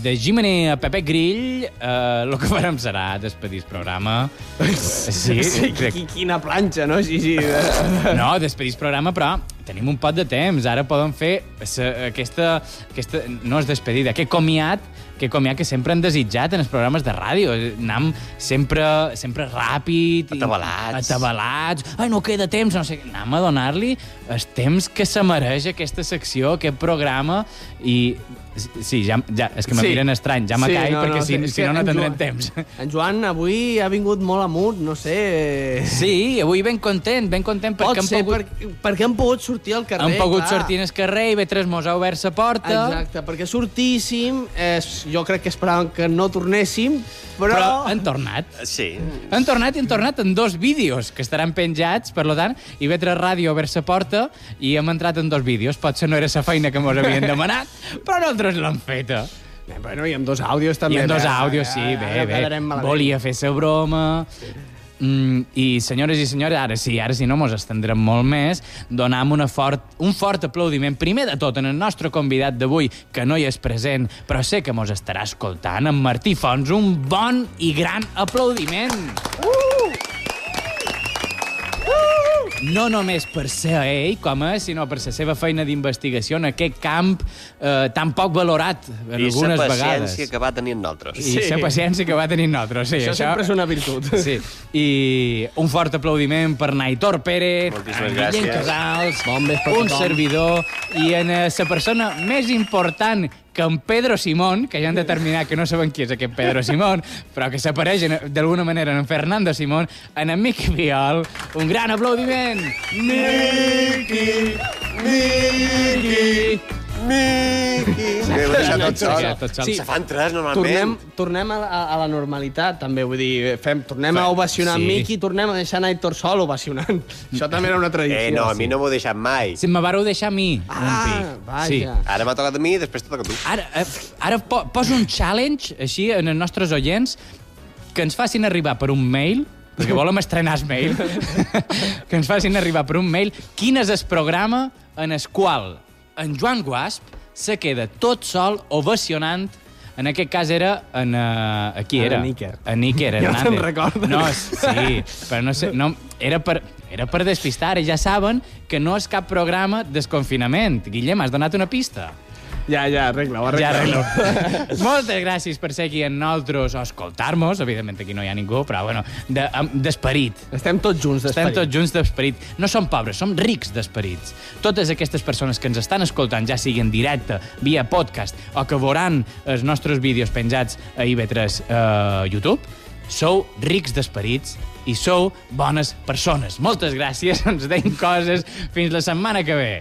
de Jiminy a Pepe Grill, eh, el que farem serà despedir el programa. Sí, sí, crec. qui- quina planxa, no? Sí, sí. No, despedir el programa, però tenim un pot de temps. Ara poden fer aquesta, aquesta... No és despedida, aquest comiat que comiat que sempre han desitjat en els programes de ràdio. Anam sempre, sempre ràpid. i- Atabalats. Atabalats. Ai, no queda temps, no sé què. Anem a donar-li el temps que se mereix aquesta secció, aquest programa, i... Sí, ja, ja, és que me Sí. miren estrany, ja me Sí, caig, no, perquè no, si, si no, no tindrem Joan- temps. En Joan avui ha vingut molt amunt, no sé... Sí, avui ben content, ben content Pot perquè ser pogut... per, perquè han pogut sortir al carrer, Han pogut clar. sortir al carrer i vetres mos ha obert la porta. Exacte, perquè sortíssim, eh, jo crec que esperàvem que no tornéssim, però... Però han tornat. Sí. Han tornat i han tornat en dos vídeos que estaran penjats, per lo tant, i vetre ràdio a obert la porta i hem entrat en dos vídeos. Potser no era la feina que mos havien demanat, però nosaltres l'hem feta. Eh, bueno, i amb dos àudios també. I en dos bé, àudios, eh, sí, eh, bé, bé. Volia fer la broma... Mm, I, senyores i senyors, ara sí, ara sí no mos estendrem molt més, donam una fort, un fort aplaudiment, primer de tot, en el nostre convidat d'avui, que no hi és present, però sé que mos estarà escoltant, en Martí Fons. Un bon i gran aplaudiment! No només per ser ell com és, sinó per la seva feina d'investigació en aquest camp eh, tan poc valorat en I la algunes vegades. paciència que va tenir en nosaltres. I la paciència que va tenir nosaltres, sí. Això sempre és una virtut. Sí. I un fort aplaudiment per Naitor Pérez, Moltíssimes en Guillem gràcies. Casals, Bon a un tothom. servidor, i en eh, la persona més important que en Pedro Simón, que ja han determinat que no saben qui és aquest Pedro Simón, però que s'apareix d'alguna manera en Fernando Simón, en en Miqui Viol. Un gran aplaudiment! Miqui! Miqui! Miqui! Deixat tot sol. Ja, tot sol. Sí. Se fan tres, Tornem, normalment. tornem a, la- a, la normalitat, també, vull dir, fem, tornem a Fe- ovacionar sí. Miqui, tornem a deixar Naitor sol ovacionant. Això també era una tradició. Eh, no, a mi no m'ho deixat mai. Si me vareu deixar a mi Ah, vaja. Sí. Ara m'ha tocat a mi i després te toca a tu. Ara, eh, ara po poso un challenge, així, en els nostres oients, que ens facin arribar per un mail, perquè volem estrenar el mail, que ens facin arribar per un mail quin és el programa en el qual en Joan Guasp se queda tot sol ovacionant en aquest cas era en... Uh, aquí En era. En Níker Ja Hernández. te'n recordes. No, sí, però no sé... No, era per, era per despistar. Ja saben que no és cap programa desconfinament. Guillem, has donat una pista. Ja, ja, arregla-ho, Ja arregla-ho. arreglo. Moltes gràcies per ser aquí amb nosaltres o escoltar-nos. Evidentment aquí no hi ha ningú, però bueno, de- d'esperit. Estem tots junts Estem d'esperit. tots junts d'esperit. No som pobres, som rics d'esperits. Totes aquestes persones que ens estan escoltant, ja sigui en directe, via podcast, o que veuran els nostres vídeos penjats a IB3 uh, YouTube, sou rics d'esperits i sou bones persones. Moltes gràcies, ens deim coses. Fins la setmana que ve.